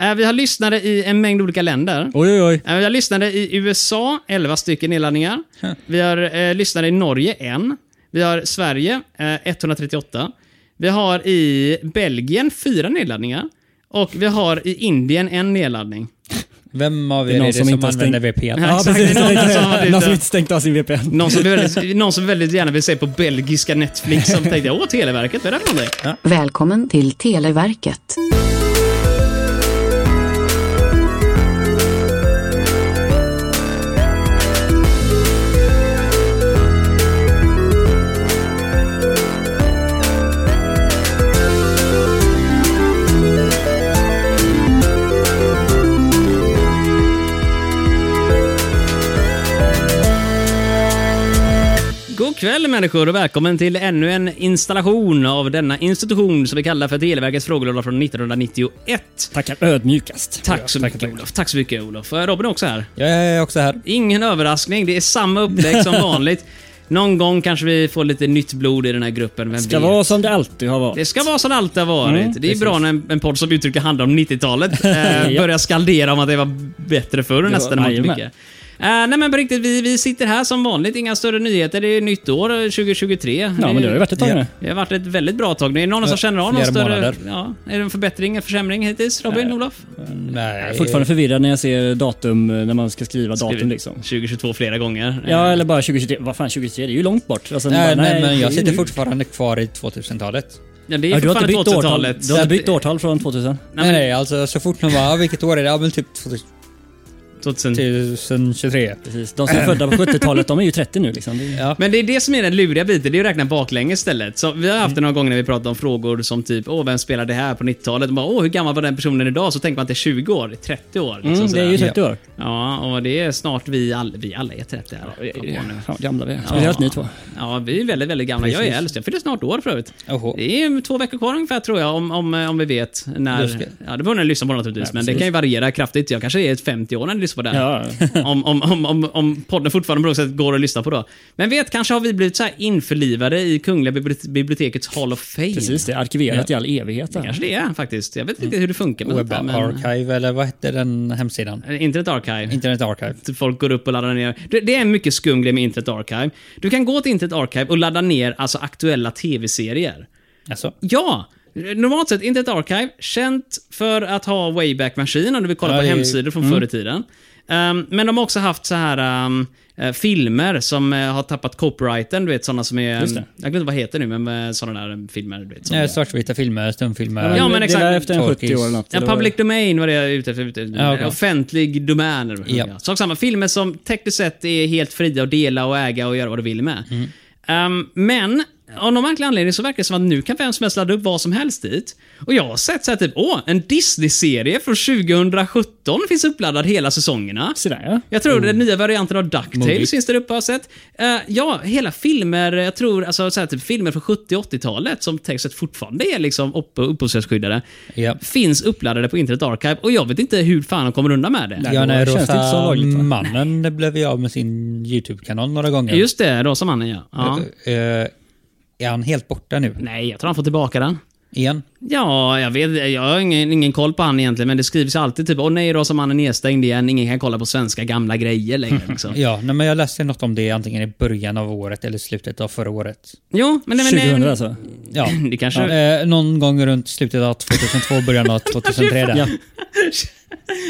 Eh, vi har lyssnare i en mängd olika länder. Oj, oj, oj. Eh, vi har lyssnare i USA, 11 stycken nedladdningar. Vi har eh, lyssnare i Norge, en. Vi har Sverige, eh, 138. Vi har i Belgien, fyra nedladdningar. Och vi har i Indien en nedladdning. Vem av Det är er är någon det som som, använder VPN? Ja, Ja, precis. Är någon som Någon inte stängt av sin VPN. Någon som, väldigt, någon som väldigt gärna vill se på belgiska Netflix som tänkte åh, Televerket, vad är det för någonting? Välkommen till Televerket. Kväll människor och välkommen till ännu en installation av denna institution som vi kallar för Televerkets frågelåda från 1991. Tackar ödmjukast. Tack så mycket tackar. Olof. Tack så mycket Olof. Robin är också här. Jag är också här. Ingen överraskning, det är samma upplägg som vanligt. Någon gång kanske vi får lite nytt blod i den här gruppen, vem Ska vet? vara som det alltid har varit. Det ska vara som det alltid har varit. Mm, det är precis. bra när en, en podd som uttrycker handlar om 90-talet eh, börjar skaldera om att det var bättre förr nästan. mycket. Eh, nej men på riktigt, vi, vi sitter här som vanligt. Inga större nyheter. Det är nytt år, eh, 2023. Ja, men det har ju varit ett tag nu. Det har varit ett väldigt bra tag. Det är någon som känner av någon större... månader. Ja, är det en förbättring, en försämring hittills? Robin, Olof? Nej. Jag är fortfarande förvirrad när jag ser datum, eh, när man ska skriva datum liksom. 2022 flera gånger. Ja, eller bara 2023. Vad fan 2023? Det är ju långt bort. Alltså, Nej, bara, nej, men jag det sitter nu. fortfarande kvar i 2000-talet. Ja, det är Ja, du har inte bytt årtal, 2000-talet. du har inte bytt årtal från 2000? Nej, nej, alltså så fort någon bara, "Ah, vilket år är det? Ja, men typ 2000. 2023. Precis. De som är födda på 70-talet, de är ju 30 nu liksom. Det är... Ja. Men det är det som är den luriga biten, det är att räkna baklänges istället. Så vi har haft det några gånger när vi pratat om frågor som typ, åh, vem spelade det här på 90-talet? Och bara, Åh, hur gammal var den personen idag? Så tänker man att det är 20 år, det är 30 år. Liksom, Mm, det är ju sådär. 30 år. Ja, och det är snart vi alla, vi alla är 30 här. Nu. Fan gamla vi är. Speciellt ni två. Ja, vi är väldigt, väldigt gamla. Jag är Precis. äldst. Jag fyller snart år för övrigt. Oho. Det är två veckor kvar ungefär tror jag, om, om, om vi vet när... Det. Ja, det får ni lyssna på naturligtvis, Ja, men det precis. kan ju variera kraftigt. Jag kanske är 50 år när ni lyssnar på det här. Ja. om, om, om, om, om podden fortfarande på något sätt går att lyssna på då. Men vet, kanske har vi blivit så här införlivade i Kungliga bibli- bibliotekets Hall of Fame. Precis, det är arkiverat i all evighet. där. Kanske det är faktiskt. Jag vet inte riktigt hur det funkar med Web men... Archive, eller vad hette den hemsidan? Internet Archive. Internet Archive. Folk går upp och laddar ner. Det, det är mycket skum grej med Internet Archive. Du kan gå till Internet Archive och ladda ner alltså aktuella tv-serier. Alltså, Ja! Normalt sett, Internet Archive, känt för att ha Wayback Machine om du vill kolla Ja, på det hemsidor från förr i tiden. Um, men de har också haft så här um, eh, filmer som eh, har tappat copyrighten, du vet sådana som är... Just det. jag inte vad heter nu, men sådana där filmer, du vet. Som, nej, svartvita filmer, stumfilmer. Ja, men det exakt. var efter en 70 år eller något. Ja, public domain var det jag är ute efter. Ute. Ja, okej. Offentlig domän. Ja. det. Sak samma. Filmer som tekniskt sett är helt fria att dela och äga och göra vad du vill med. Mm. Ehm, men av någon märklig anledning så verkar det som att nu kan vem som helst ladda upp vad som helst dit. Och jag har sett så här typ, åh, en Disney-serie från 2017 finns uppladdad hela säsongerna. Så där, ja. Jag tror den nya varianten av DuckTales finns där uppe har jag sett. Eh, ja, hela filmer, jag tror, alltså så här, typ filmer från 70 80-talet som sett fortfarande är liksom upp, upphovsrättsskyddade. Ja. Finns uppladdade på Internet Archive och jag vet inte hur fan de kommer undan med det. Nej. Ja, känns det inte så Rosa lagligt, va? mannen blev ju av med sin YouTube-kanal några gånger. Just det, Rosa mannen ja. ja. Eh, är han helt borta nu? Nej, jag tror han får tillbaka den. Igen? Ja, jag vet jag har ingen, ingen koll på han egentligen, men det skrivs alltid typ åh nej, Rosa mannen är nedstängd igen, ingen kan kolla på svenska gamla grejer längre. Liksom. Ja, nej, men jag läste något om det antingen i början av året eller slutet av förra året. Jo, men... men 2000 alltså. Ja. Det kanske... Eh, någon gång runt slutet av 2002, början av 2003 där. Ja.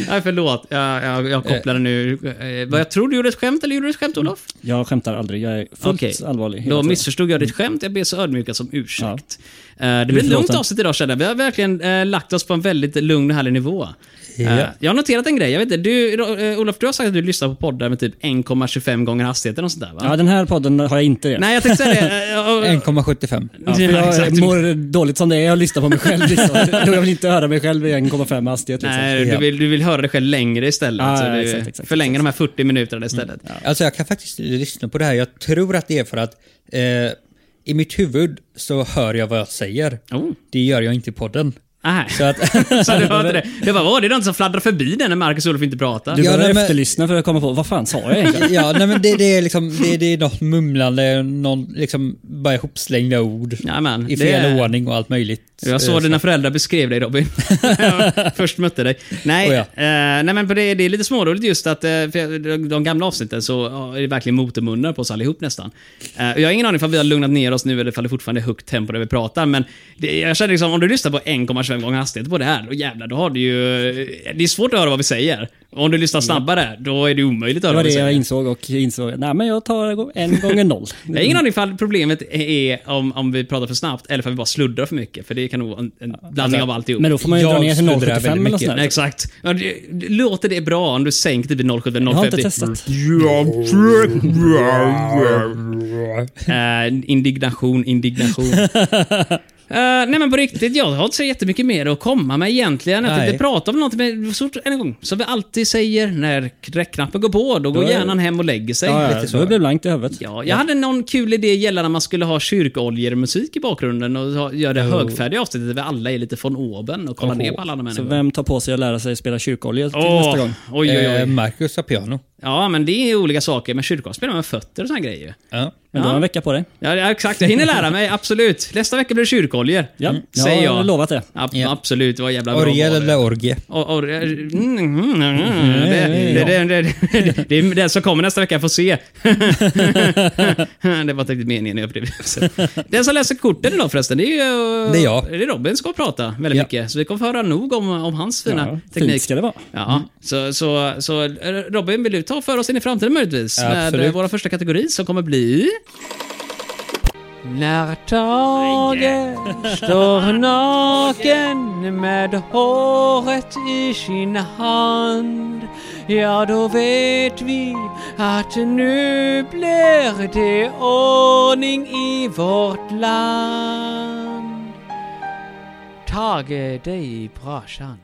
Nej, förlåt. Jag, jag, jag kopplade nu. Eh, vad jag tror du gjorde ett skämt, eller gjorde du ett skämt, Olof? Jag skämtar aldrig. Jag är fullt Okej. allvarlig. Då missförstod jag ditt skämt. Jag ber så ödmjuka som ursäkt. Eh, det blir ett lugnt avsnitt idag känner jag. Vi har verkligen eh, lagt oss på en väldigt lugn och härlig nivå. Eh, Ja. jag har noterat en grej. Jag vet inte, du, eh, Olof, du har sagt att du lyssnar på poddar med typ 1,25 gånger hastigheten och sånt där va? Ja, den här podden har jag inte det. Nej, jag tänkte säga det. eh, och- 1,75. Ja, för Ja, jag exakt. mår dåligt som det är. Jag lyssnar på mig själv liksom. Jag vill inte höra mig själv i 1,5 hastighet liksom. Nej, du vill, du vill höra dig själv längre istället. Ja, så ja, exakt, exakt, förlänger exakt. de här 40 minuterna istället. Alltså jag kan faktiskt lyssna på det här. Jag tror att det är för att eh, i mitt huvud så hör jag vad jag säger. Oh. Det gör jag inte i podden. Nej. Så att, Så du hörde det? Det var, vad, det är någon som fladdrar förbi den när Marcus och Olof inte pratar. Du Ja, behöver men- efterlyssna för att komma på, vad fan sa jag egentligen? ja, nej men det, det är liksom, det, det är något mumlande, någon liksom bara ihopslängda ord. Jajamän, I det fel är- ordning och allt möjligt. Jag såg eh, dina föräldrar beskrev dig Robin. Först mötte dig. Nej, Oh ja. eh, nej men det, det är lite småroligt just att eh, för de- gamla avsnitten så är det verkligen motormunnar på oss allihop nästan. Eh, jag har ingen aning om vi har lugnat ner oss nu eller ifall det fortfarande är högt tempo när vi pratar. Men det, jag känner liksom, om du lyssnar på 1,25 gånger hastighet på det här, då jävlar, då har du ju... Det är svårt att höra vad vi säger. Om du lyssnar snabbare, då är det omöjligt att Det höra var vad vi det jag insåg och insåg, nej men jag tar en gånger noll. Jag har ingen aning ifall problemet är om, om vi pratar för snabbt eller ifall vi bara sluddrar för mycket. För det kan nog vara en, en blandning av alltihop. Men då får man ju Jag dra ner till sluddrar 0,75 väldigt eller mycket. sånt exakt. Ja, det, det, låter det bra om du sänker typ 0,70 Jag har inte 0,50? testat. Eh, indignation, indignation. Eh, nej men på riktigt, jag har inte så jättemycket mer att komma med egentligen. Jag tänkte prata om något med, så, en gång, som vi alltid säger när räckknappen går på, då går Då är- hjärnan hem och lägger sig. Ja, ja, Lite så så. det blir blankt i huvudet. Ja, jag hade någon kul idé gällande att man skulle ha kyrkoljermusik i bakgrunden och göra det högfärdiga avsnittet där vi alla är lite von oben och kollar Oho. ner på alla andra Så människor. vem tar på sig att lära sig spela kyrkolja till Åh, nästa gång? Oj, oj, Eh, oj. Marcus har piano. Ja, men det är olika saker. Men kyrkor spelar med fötter och såna grejer. Ja. Men du Ja. har en vecka på dig. Ja, exakt. Jag hinner lära mig, absolut. Nästa vecka blir det kyrkoljor. Ja, jag Säger har jag. lovat det. Ja, Ja. Absolut, det var jävla bra. Orgel eller orgie? Mm, mm, mm, mm. det, är den som kommer nästa vecka får se. det var inte riktigt meningen när jag upplevde det. Den som läser korten idag förresten, det är ju... Det är jag. Det är Robin som ska prata väldigt Ja. mycket. Så vi kommer få höra nog om, om hans fina Ja, teknik. fint ska det vara. Ja, så, så, så eh, Robin, vill du ta för oss in i framtiden möjligtvis? Med absolut. eh, våra första kategori som kommer bli... När Tage står naken med håret i sin hand Ja, då vet vi att nu blir det ordning i vårt land Tage dig i brashan.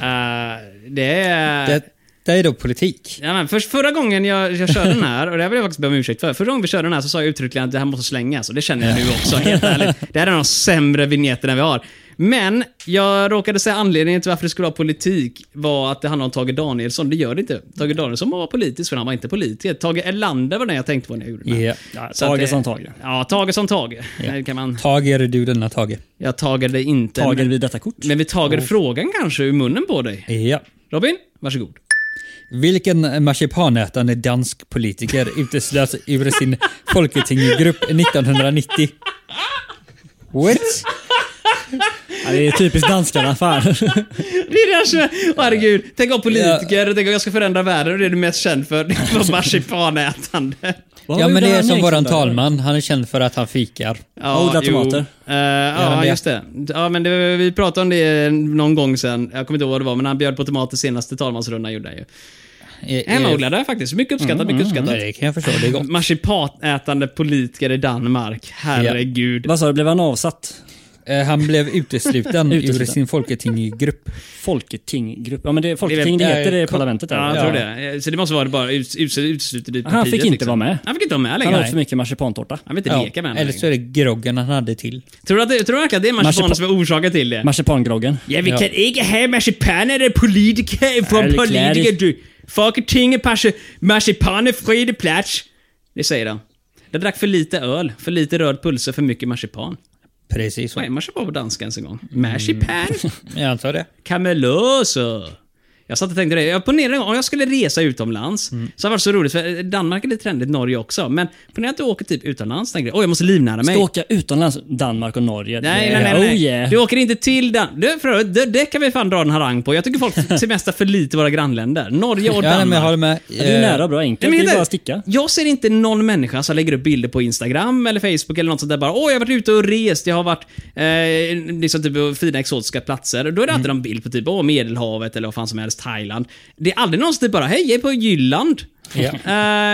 Uh, det är... Det, det är då politik. Ja, men först, förra gången jag, jag körde den här, och det här vill jag faktiskt be om ursäkt för. Förra gången vi körde den här så sa jag uttryckligen att det här måste slängas, och det känner jag nu också, helt ärligt. Det här är de sämre vignetten vi har. Men jag råkade säga anledningen till varför det skulle vara politik var att det handlar om Tage Danielsson. Det gör det inte. Tage Danielsson var politisk, för han var inte politiker. Tage Erlander var den jag tänkte på när jag gjorde den här. Ja. Tage det- som Tage. Ja, Tage som Tage. Det Kan man, Tager du denna Tage? jag tagade inte. Tager men, vid detta kort. men vi tagade frågan kanske ur munnen på dig. Ja. Robin, varsågod. Vilken marsipanätande dansk politiker uteslöts ur sin folketinggrupp 1990? What? Ja, det är typiskt danskarna, fan. Herregud. Tänk om politiker, tänk om jag ska förändra världen och det är du mest känd för. Det var marsipanätande. Vad Ja har men det är som våran där? talman, han är känd för att han fikar. Ja, Odla jo. tomater. Eh, han ja, det? just det. Ja, men det, vi pratade om det någon gång sen. Jag kommer inte ihåg vad det var, men han bjöd på tomater senaste talmansrundan gjorde han ju. Eh, Hemmaodlade faktiskt. Mycket uppskattat, mycket Ja, uppskattat. det kan jag förstå, det är gott. Marsipanätande politiker i Danmark. Herregud. Vad sa du, blev han avsatt? Eh, Han blev utesluten ur sin folketinggrupp. Folketinggrupp. Ja men det, Folketing, det heter det eh, parlamentet där. Ja, jag Ja. tror det. Så det måste vara bara ut- ut- uteslutet i Han partiet, fick inte liksom. vara med. Han fick inte vara med Han längre. åt för mycket marsipantårta. Han vill inte Ja, leka med eller så är det groggen han hade till. Tror du, att det, tror du verkligen att det är marsipanen Marsipan- som är orsaken till det? Marsipangroggen. Ja, vi Ja. kan inte ha är politiker från politiker du. Folketinget passar marsipan är fri plats. Det säger de. Jag drack för lite öl, för lite röd pulser, för mycket marsipan. Precis så. Vad är marsipan på danska ens en gång? Marsipan? Jag antar det. Cameloso. Jag satt och tänkte det. Jag ponerar om jag skulle resa utomlands, Mm. så har det varit så roligt, för Danmark är lite trendigt, Norge också. Men ponera att du åker typ utomlands, tänker jag, oj jag måste livnära mig. Ska åka utomlands, Danmark och Norge. Nej, Det- nej, nej. nej. Oh yeah. Du åker inte till Dan... Du, för, övrigt, det, det kan vi fan dra en harang på. Jag tycker folk semestrar för lite i våra grannländer. Norge och Ja, Danmark. men jag håller med. Ja, det är nära bra enkelt. Nej, det är det- bara att sticka. Jag ser inte någon människa som lägger upp bilder på Instagram eller Facebook eller något sånt där bara Åh, jag har varit ute och rest, jag har varit eh, liksom typ fina exotiska platser. Då är det alltid Mm. någon bild på typ Åh, Medelhavet eller vad fan som helst, Thailand. Det är aldrig någon som typ bara Hej, jag är på Jylland.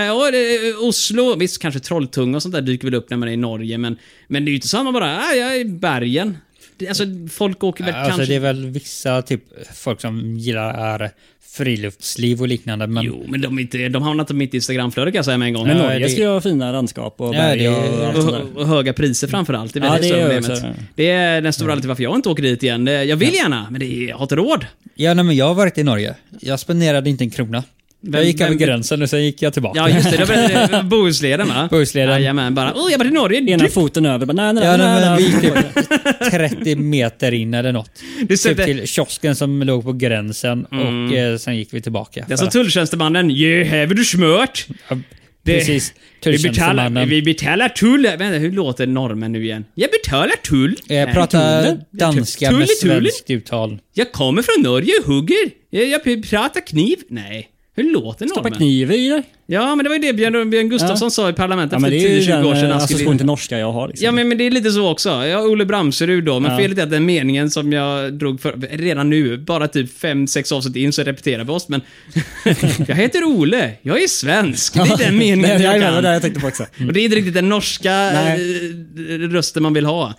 Eh, och det, Oslo, visst kanske Trolltunga och sånt där dyker väl upp när man är i Norge, men, men det är ju inte så att man bara, ah, jag är i bergen. Det, alltså, folk åker väl Alltså kanske... det är väl vissa typ folk som gillar friluftsliv och liknande men... Jo, men de, är inte, de hamnar inte mitt i Instagramflödet kan jag säga med en gång. Men Ja, Norge det- ska ju ha fina landskap och Ja, berg det- och allt Och, sånt där. och höga priser framförallt. Det är Ja, det är problemet. Det är den stora anledningen till varför jag inte åker dit igen. Jag vill gärna, men det är, jag har inte råd. Ja, nej, men jag har varit i Norge. Jag spenderade inte en krona. Jag gick över gränsen och sen gick jag tillbaka. Ja, just det. Det var Bohusleden va? Bohusleden. Jajamän, bara åh, jag var i Norge. Ena foten över. Bara, nej, nej, Ja, nej, nej, vi gick typ 30 meter in eller något. du Typ sätter, till kiosken som låg på gränsen och eh, sen gick vi tillbaka. det är som tulltjänstemannen. Ja, här vill du smört. Ja, Det- Precis. Vi betalar, Tulltjänstemannen. vi betalar tull. Vänta, hur låter normen nu igen? Jag betalar tull. Jag Nej, pratar tullen. danska Tull med i tullen. svenskt uttal. Jag kommer från Norge och hugger. Jag, jag pratar kniv. Nej. Hur låter Stoppa normen? kniv i dig. Ja, men det var ju det Björn, Björn Gustafsson sa i parlamentet Ja, för det är ju 10-20 den år sedan. eh, Han skulle association in- till norska jag har. Liksom. Ja, men, men det är lite så också. Jag har Olle Bramserud då, men Ja. felet är att den meningen som jag drog för, redan nu, bara typ 5-6 avsnitt in, så repeterar vi oss, men jag heter Ole, jag är svensk. Det är den meningen Nej, jag jag, det var det kan. jag tänkte på också. Och det är inte riktigt den norska Nej. eh, rösten man vill ha.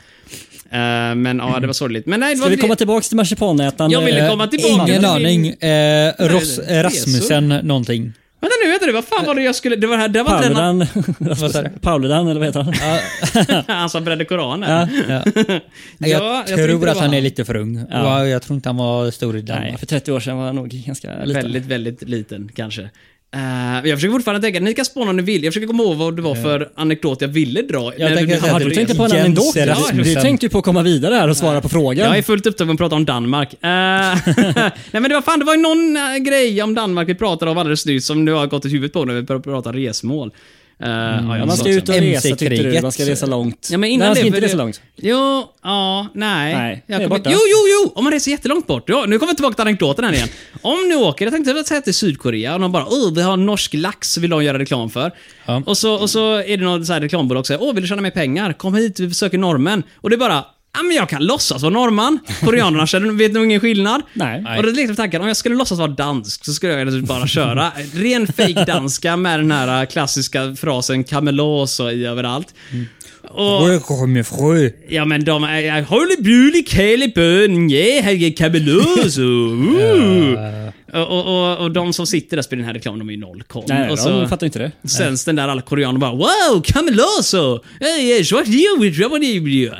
Eh, men ja, det var sorgligt. Men nej, det Ska vi det- komma tillbaka till marsipanätaren? Jag ville Eh, komma tillbaka Ingen aning. Eh, Ross, det Rasmussen någonting. Vänta nu, vänta nu, vad fan var det jag skulle... Det var det här, det var han, sa du? Pauludan, eller vad heter han? han som brände Koranen. Ja. Ja. Ja, Jag, jag tror inte det att var han är han. lite för ung. Ja. Ja. Jag tror inte han var stor i Nej, Danmark. för 30 år sedan var han nog ganska liten. Väldigt, väldigt liten kanske. Eh, jag försöker fortfarande tänka, ni kan spåna om ni vill. Jag försöker komma ihåg vad det var för anekdot jag ville dra. Jag vi säga hade Har du tänkt på en anekdot? Ja, du tänkte ju på att komma vidare här och svara på frågan. Jag är fullt upptagen att prata om Danmark. Eh, nej men det var fan, det var ju någon eh, grej om Danmark vi pratade om alldeles nyss som nu har gått i huvudet på när vi började prata resmål. Uh, ja, Ja, man ska ut och resa tyckte du. Man ska resa långt. Ja, men Nej, innan man ska det- inte resa långt. Jo, ja, nej. Nej, jag kommer, borta. jo, jo, jo! Om man reser jättelångt bort. Ja, nu kommer vi tillbaka till anekdoten här igen. Om du åker, jag tänkte säga till Sydkorea och de bara åh, vi har norsk lax vill de göra reklam för. Ja. Och, så, och så är det något så här reklambolag som säger åh, vill du tjäna mer pengar? Kom hit, vi försöker normen. Och det är bara Ja, men jag kan låtsas vara norrman. Koreanerna känner, vet nog ingen skillnad. Nej. Och då lekte tanken, om jag skulle låtsas vara dansk så skulle jag bara köra ren fake danska med den här klassiska frasen kamelos och i överallt. Och, Frö kommer frö. Ja men de är... är Håller bjulig kall i bön, ja, Helge Kabelös och, och, och, och de som sitter där och spelar den här reklamen, de är ju noll koll. Nej, och de så fattar inte det. sänds den där alla koreaner bara Wow, Kameloso! Hey, what you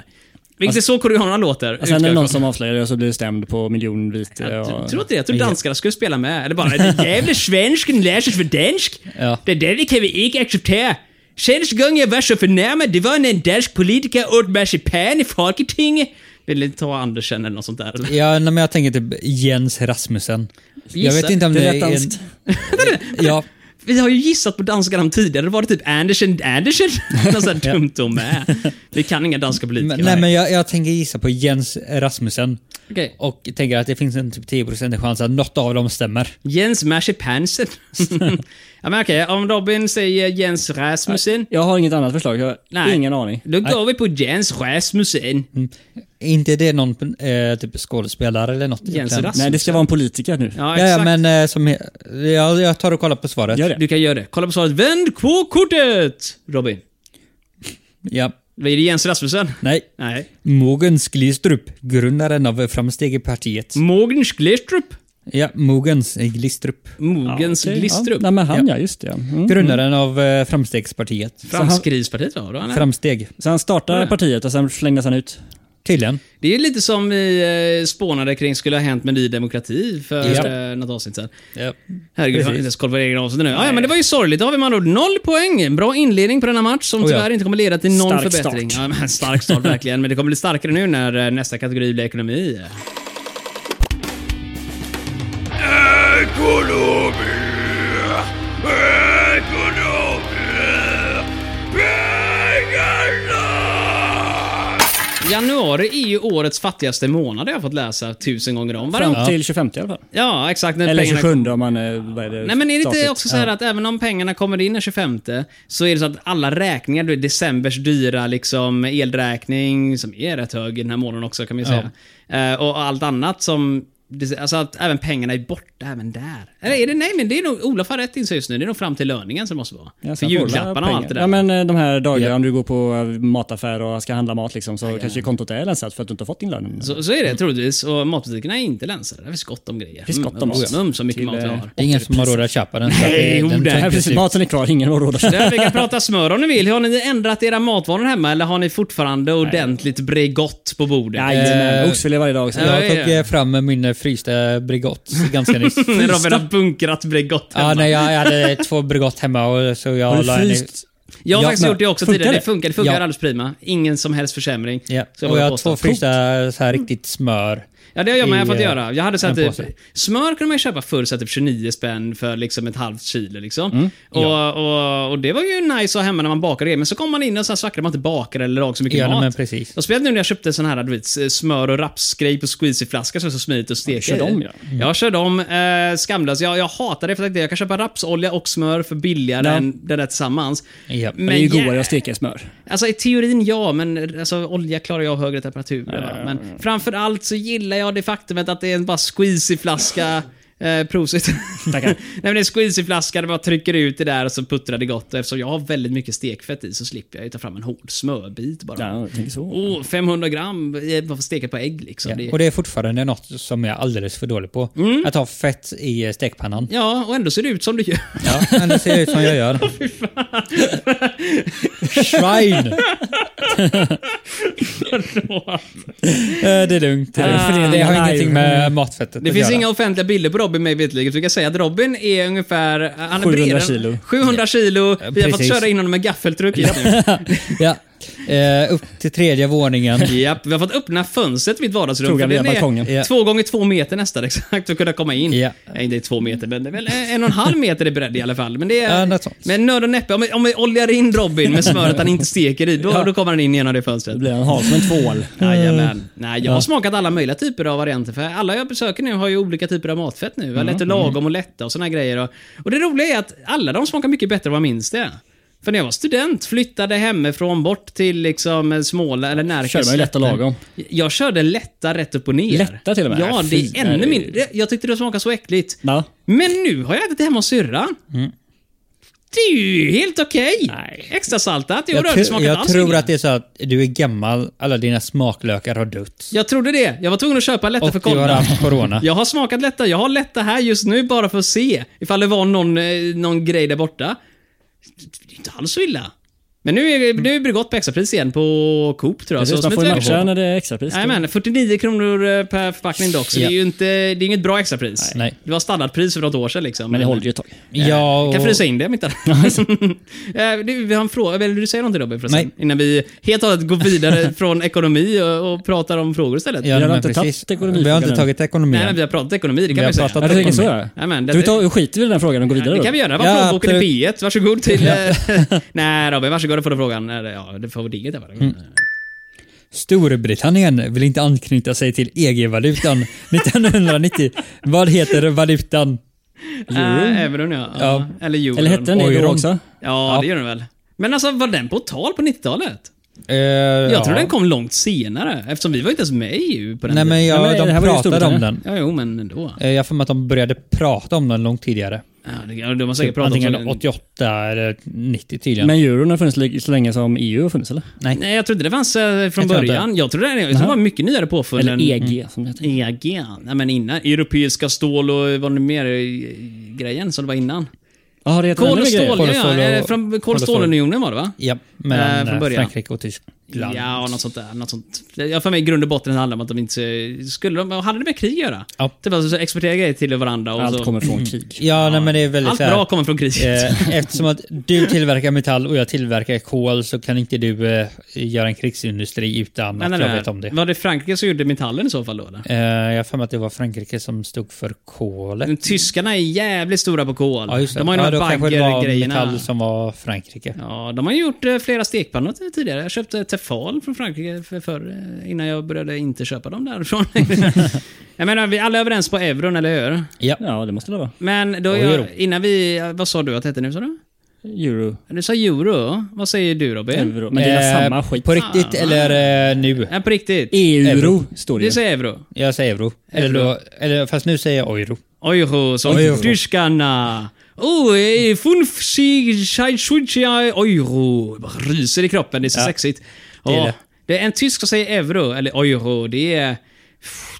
Vilket är så koreanerna låter. Och sen är det jag någon som avslöjar det och så blir det stämd på miljonvite. Jag och... tror inte det. Jag tror danskarna skulle spela med. Eller bara, den jävla svensken lär sig för dansk. Ja. Det där kan vi inte acceptera. Senaste gången jag var så förnärmad, det var när en dansk politiker åt marsipan i Folketinget. Vill ta Andersen eller något sånt där? eller? Ja, nej, men jag tänker typ Jens Rasmussen. Jag Gissa. vet inte om Det det, är en... Ja, Vi har ju gissat på danska namn tidigare. Det var det typ Andersen Andersen. Något sånt här dumt de är. Vi kan inga danska politiker. men, nej, men jag, jag tänker gissa på Jens Rasmussen. Okej. Och tänker att det finns en typ 10% chans att något av dem stämmer. Jens Marsipansen. ja men okej, om Robin säger Jens Rasmussen. Jag har inget annat förslag. Jag har Nej. ingen aning. Då går vi på Jens Rasmussen. Är inte det någon eh, typ skådespelare eller något? Jens egentligen? Rasmussen. Nej, det ska vara en politiker nu. Ja, Ja, exakt. ja, men eh, som... he- Ja, jag tar och kollar på svaret. Gör det. Du kan göra det. Kolla på svaret. Vänd på kortet! Robin. Ja. Vad är det Jens Rasmussen? Nej. Nej. Mogens Glistrup, grundaren av Framstegspartiet. Mogens Glistrup. Ja, Mogens Glistrup. Mogens Okej, Glistrup. Ja, nej, men han ja, just det. ja. Mm. Grundaren av eh, Framstegspartiet. Framskridspartiet va? Då, nej. Framsteg. Så han startade Ja. partiet och sen slängdes han ut. Tydligen. Det är lite som vi eh, spånade kring skulle ha hänt med Ny Demokrati för Ja. eh, något avsnitt sedan. Ja. Herregud, jag har inte ens koll på egna avsnitt nu. Ja, ja, men det var ju sorgligt. Då har vi med andra ord noll poäng. Bra inledning på denna match som Oh ja. tyvärr inte kommer leda till någon Stark förbättring. start. Ja, men stark start verkligen. Men det kommer bli starkare nu när eh, nästa kategori blir ekonomi. Januari är ju årets fattigaste månad har jag fått läsa tusen gånger om. Fram Varje- till 25 i alla fall. Ja, exakt. När Eller pengarna 27 om man är... Vad är det, Nej men är det inte statligt? också så här att även om pengarna kommer in den 25 så är det så att alla räkningar, du vet, decembers dyra liksom elräkning, som är rätt hög i den här månaden också kan man ju säga. Eh, och allt annat som, alltså att även pengarna är borta även där. Eller är det, nej men det är nog, Olof har rätt in sig just nu, det är nog fram till löningen som det måste vara. Ja, För julklapparna och allt det där. Ja men eh, de här dagarna Ja. om du går på eh, mataffär och ska handla mat liksom så kanske kontot är länsat för att du inte har fått din lön. så, så är det troligtvis. Och matbutikerna är inte länsade. Det finns gott om grejer. finns gott om mm, mat. mm, så mycket Till, mat vi eh, har. Det är ingen som har råd att köpa den. Nej, det- jo, den det- precis. Maten är kvar, ingen har råd att köpa. Ja, vi kan prata smör om ni vill. Har ni ändrat era matvanor hemma eller har ni fortfarande ordentligt Bregott på bordet? Jajamän, oxfilé varje dag. Ja, Jag det är tog det. fram min frysta Bregott ganska nyss. Robin har bunkrat Bregott hemma. Ja, nej, jag hade två Bregott hemma och så jag Har du la en i- fryst? Jag har Ja, faktiskt men gjort det också funkar tidigare. Det det? funkar, det funkar Ja. alldeles prima. Ingen som helst försämring. Ja, Så och vågar jag har två frysta så här riktigt smör. Ja, det har jag med i, fått göra. Jag hade så typ, smör kunde man ju köpa förr så typ 29 spänn för liksom ett halvt kilo liksom. Mm, och, och, och det var ju nice att ha hemma när man bakade det. Men så kom man in och så svackade man inte bakade eller lag så mycket Ja, mat. men precis. Och speciellt nu när jag köpte sån här du vet, smör och rapsgrej på squeezy-flaska så är så smidigt att steka kör i. dem, ja. Jag kör dem. Eh, skamlöst. Jag, jag hatar det för att jag kan köpa rapsolja och smör för billigare Ja. än det där tillsammans. Ja. Men det är ju godare att steka smör. Alltså i teorin ja, men alltså, olja klarar jag högre temperaturer. Men framför allt så gillar jag det faktumet att det är en bara squeezy-flaska. Eh, prosit. Nej men det är en squeezy-flaska, det bara trycker ut det där och så puttrar det gott. Och eftersom jag har väldigt mycket stekfett i så slipper jag ju ta fram en hård smörbit bara. Ja, jag tänker så. Oh, 500 gram eh, bara för steka på ägg liksom. Ja. Det, Och det är fortfarande något som jag är alldeles för dålig på. Mm. Att ha fett i eh, stekpannan. ja, och ändå ser det ut som det gör. Ja, det ser ut som jag gör. Shrine! Eh, det är lugnt. Ah, det har nej. ingenting med matfettet Det att finns göra. inga offentliga bilder på Robin mig veterligen. Så vi kan säga att Robin är ungefär... Han är 700 bredare- kilo. 700 kilo. Vi har fått precis. köra in honom med gaffeltruck hit nu. Ja. Eh, upp till tredje våningen. Japp, vi har fått öppna fönstret i mitt vardagsrum. Tog för han via den är balkongen. Ja. Två gånger två meter nästan exakt för att kunna komma in. Ja. Nej, det är två meter, men det är väl en och en halv meter i bredd i alla fall. Men det är... Ja, men nöd och näppe. Om vi, om vi oljar in Robin med smöret han inte steker i, då, då kommer han in genom det fönstret. Då blir han hal som en tvål. Jajamän. Nej, jag har smakat alla möjliga typer av varianter. För alla jag besöker nu har ju olika typer av matfett nu. Mm. Lätt och lagom och lätta och såna här grejer. Och, och det roliga är att alla de smakar mycket bättre än vad jag minns det. För när jag var student, flyttade hemifrån bort till liksom Småland, eller Närke. Kör man ju lätt och lagom. Jag körde lätta rätt upp och ner. Lätta till och med? Ja, det Fy, är ännu mindre. Jag tyckte det smakade så äckligt. Ja. Men nu har jag ätit det hemma hos syrran. Det är ju helt okej. Nej. Extra saltat. Jo, Jag, då, det tr- smakar jag alls tror att det är så att du är gammal, alla dina smaklökar har dött. Jag trodde det. Jag var tvungen att köpa lätta för Och du har kolla. haft corona. Jag har smakat lätta. Jag har lätta här just nu bara för att se ifall det var någon, eh, någon grej där borta. Det är så. Men nu är, nu är Bregott på extrapris igen på Coop tror jag. Precis, man smit får matcha när det är extrapris. Jajamän, 49 kronor eh, per förpackning dock, så det är Ja. ju inte, det är inget bra extrapris. Nej. Det var standardpris för något år sedan liksom. Men det håller ju ett tag. Ja, och, Kan frysa in det om inte Eh, du, Vi har en fråga, vill du säga någonting Robin förresten? Nej. Innan vi helt och hållet går vidare från ekonomi och, och pratar om frågor istället. Ja, Vi har inte tagit ekonomi- Vi har inte tagit ekonomi Nej, men vi har pratat ekonomi, det kan Vi vi, säga. Jag tänker så ja. Jajamän, Då vi tar, skiter vi i den här frågan och går vidare det kan vi göra. Var Ja, plånboken i absolut. P1. Varsågod till... eh, Nej Robin, varsågod få den frågan. Eller, Ja, det får vara digert där bara. Storbritannien vill inte anknyta sig till EG-valutan 1990. Vad heter valutan? Äh, euron ja. ja. Ja. Eller euron. Eller hette den Euron. också? Ja, det gör den väl. Men alltså, var den på tal på 90-talet? Eh, Jag ja. tror den kom långt senare, eftersom vi var inte ens med i EU på den Nej men, tiden. ja, Nej, men de pratade om den. Ja, jo, men ändå. Eh, Jag har för mig att de började prata om den långt tidigare. Ja, de har säkert Typ pratat antingen om 88 eller 90 tydligen. Men euron har funnits så länge som EU har funnits eller? Nej. Nej, jag trodde det fanns eh, från Jag inte. början. Jag trodde det, jag trodde det var mycket nyare påfund Eller EG som det heter. EG? Nej men innan. Europeiska stål och vad var det mer eh, grejen som det var innan? Ja, det Kol och stål, ja. Kol och Från stålunionen var det va? Ja, Eh, mellan från eh, början. Frankrike och Tyskland. Ja, något sånt där. Något sånt. Jag för mig i grund och botten handlar om att de inte... Skulle de... Hade det med krig att göra? Ja. Typ alltså exportera grejer till varandra och Allt så... kommer från krig. Ja, nej, men det är väldigt Allt bra kommer från kriget. eh, Eftersom att du tillverkar metall och jag tillverkar kol så kan inte du eh, göra en krigsindustri utan nej, att nej, jag nej. vet om det. Var det Frankrike som gjorde metallen i så fall då? Eller? Eh, jag har för mig att det var Frankrike som stod för kolet. Men tyskarna är jävligt stora på kol. Ja, just det. De har ju ja, de då här kanske det var baggergrejerna. metall som var Frankrike. Ja, de har gjort eh, flera stekpannor tidigare. Jag köpte Tefal från Frankrike för, för, eh, innan jag började inte köpa dem därifrån. jag menar, vi alla är överens på euron, eller hur? Ja. Ja, det måste det vara. Men då jag, euro. innan vi... Vad sa du att det hette nu, sa du? Euro. Du sa euro. Vad säger du Robin? Euro. Men det är Eh, samma skit. På riktigt eller eh, nu? Ja, på riktigt. Euro står det Du säger euro. Jag säger euro. Eller, Euro. då, eller fast nu säger jag euro. Euro, som Euro. tyskarna. Oh, eh, fünf, sig, sig, sjuttio euro. Bara ryser i kroppen, det är så Ja, sexigt. Det är det. det är en tysk som säger euro, eller euro. Det är...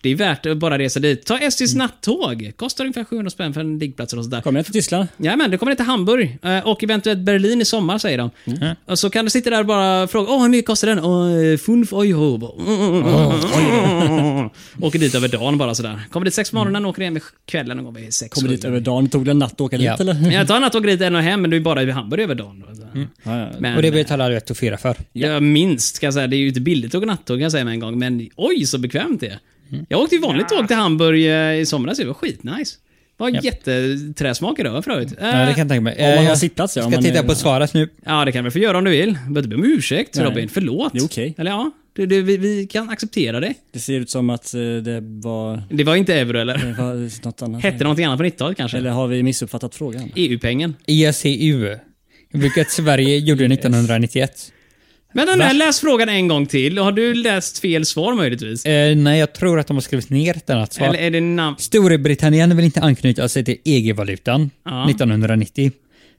Det är värt att bara resa dit. Ta SJs nattåg. Kostar ungefär 700 spänn för en liggplats och sådär. Kommer jag till Tyskland? Ja, men du kommer till Hamburg eh, och eventuellt Berlin i sommar, säger de. Mm. Och så kan du sitta där och bara fråga Åh, hur mycket kostar den? Åh, fünf euro. Åker dit över dagen bara sådär. Kommer dit sex på morgonen, åker hem vid kvällen någon gång vid sex. Kommer dit över dagen. Tog det en natt att åka Ja. dit eller? Jag tar en nattåg dit en och hem, men du är bara i Hamburg över dagen. då. Ja, ja. Men, Och det betalar du ett och fyra för. Ja, minst ska jag säga. Det är ju inte billigt att åka nattåg kan jag säga med en gång, men oj så bekvämt det är. Jag åkte ju vanligt tåg till Hamburg eh, i somras, det var skitnice. Det var Ja. jätteträsmak idag för övrigt. Ja, det kan jag tänka mig. Om man Eh, har sittplats ja. ska man titta är- på svaret nu. Ja, det kan vi få göra om du vill. Du behöver inte be om ursäkt Nej. Robin, förlåt. Det är okej. Eller ja, det, det, vi, vi kan acceptera det. Det ser ut som att eh, det var, Det var inte euro eller? det var något annat. Hette någonting annat på 90-talet kanske? Eller har vi missuppfattat frågan? EU-pengen. ECU. Vilket Sverige gjorde 1991. Men den här, läs frågan en gång till. Har du läst fel svar möjligtvis? Eh, nej, jag tror att de har skrivit ner ett annat svar. Eller är det namn... Storbritannien vill inte anknyta sig till EG-valutan Ja. 1990.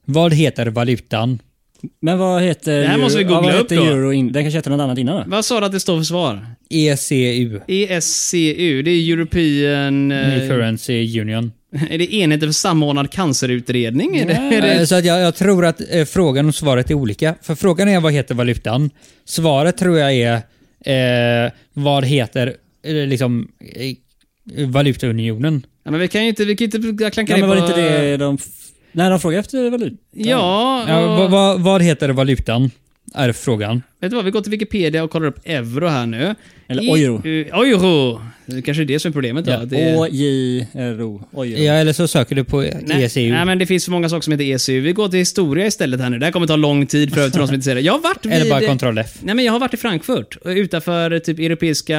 Vad heter valutan? Men vad heter... Det här måste vi ja, googla vad upp då. Euro in, den kanske heter något annat innan då? Vad sa du att det står för svar? ECU. ESCU, det är European... eh, New Currency Union. Är det enheten för samordnad cancerutredning? Är det, är det, Så att jag, jag tror att eh, frågan och svaret är olika. För frågan är vad heter valutan? Svaret tror jag är eh, vad heter eh, liksom eh, valutaunionen? ja, men vi kan ju inte, vi kan inte klanka Ja, men var på... inte det de... Nej, de frågade efter valuta. Ja, Ja, och, vad, vad, vad heter valutan? Är frågan. Vet du vad? Vi går till Wikipedia och kollar upp euro här nu. Eller I- euro. eh, euro! Det kanske är det som är problemet då. Ja, det är-. Euro. Ja, eller så söker du på Nej, ECU. nej, men det finns för många saker som heter ECU. Vi går till historia istället här nu. Det här kommer ta lång tid för övrigt för de som inte ser det. Jag har varit vid... Eller bara Ctrl F. Nej, men jag har varit i Frankfurt, och utanför typ Europeiska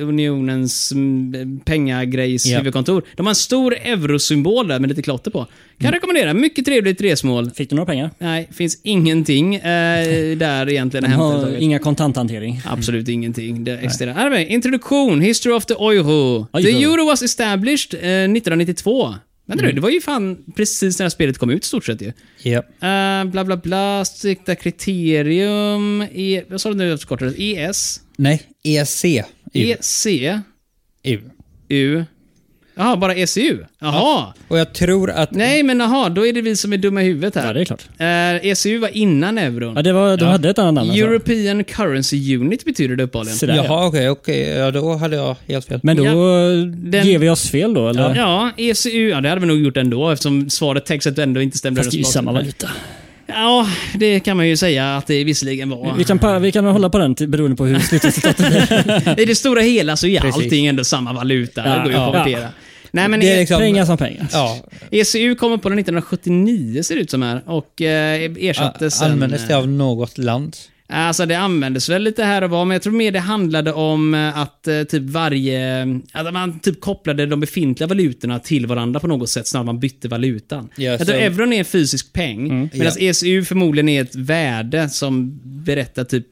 unionens mm, pengagrejs Ja. huvudkontor. De har en stor eurosymbol där med lite klotter på. Kan rekommendera. Mycket trevligt resmål. Fick du några pengar? Nej, finns ingenting eh, där egentligen att hämta. Överhuvudtaget. inga kontanthantering. Absolut ingenting. Det existerar. Vi Introduktion, History of the Euro. Euro. The Euro was established eh, 1992. Vänta nu, det var ju fan precis när spelet kom ut i stort sett ju. Ja. Uh, bla bla bla, strikta kriterium, e, vad sa du nu förkortades? ES? Nej, EC. EC? U. U? Jaha, bara ECU? Jaha. Och jag tror att... Nej, men jaha, då är det vi som är dumma i huvudet Ja, här. det är klart. Eh, ECU var innan euron. Ja, det var, de hade ett annat namn alltså. European Currency Unit betyder det uppehållligen. Sådär, ja. Jaha, okej, okej. Ja, då hade jag helt fel. Men då Den- ger vi oss fel då, eller? Ja, ECU, ja det hade vi nog gjort ändå eftersom svaret textet ändå inte stämde Fast det är ju överens samma valuta. Ja, det kan man ju säga att det visserligen var. Vi kan, pa- vi kan hålla på den till, beroende på hur slutresultatet blir. I det stora hela så är Precis. allting ändå samma valuta. Ja, det går ju att ja. konvertera. Nej, men Det är liksom- Pengar som pengar. Ja, ECU kommer på den 1979 ser det ut som här och eh, ersattes användes det av något land? Alltså det användes väl lite här och var, men jag tror mer det handlade om eh, att eh, typ varje... Att man typ kopplade de befintliga valutorna till varandra på något sätt snarare än man bytte valutan. Ja, jag tror så- euron är en fysisk peng, medan ECU förmodligen är ett värde som berättar typ...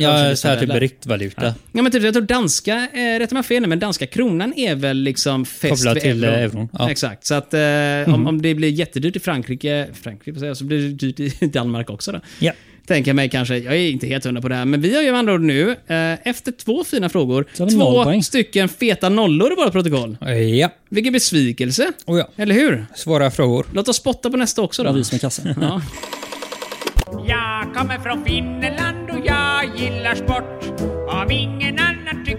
Ja, så här typ ryktvaluta. Ja, men typ, jag tror danska, eh, rätta mig fel nu, men danska kronan är väl liksom fäst Kopplad vid till, euron. eh, euron, ja. Exakt, så att eh, om, om det blir jättedyrt i Frankrike, Frankrike så blir det dyrt i Danmark också då. Ja. Tänker jag mig kanske. Jag är inte helt hundra på det här, men vi har ju med andra ord nu, eh, efter två fina frågor, två stycken feta nollor i vårt protokoll. Ja. Vilken besvikelse. Oh, ja. Eller hur? Svåra frågor. Låt oss spotta på nästa också då. vi som är kassan. Ja. Jag kommer från Finland och jag gillar sport. Om ingen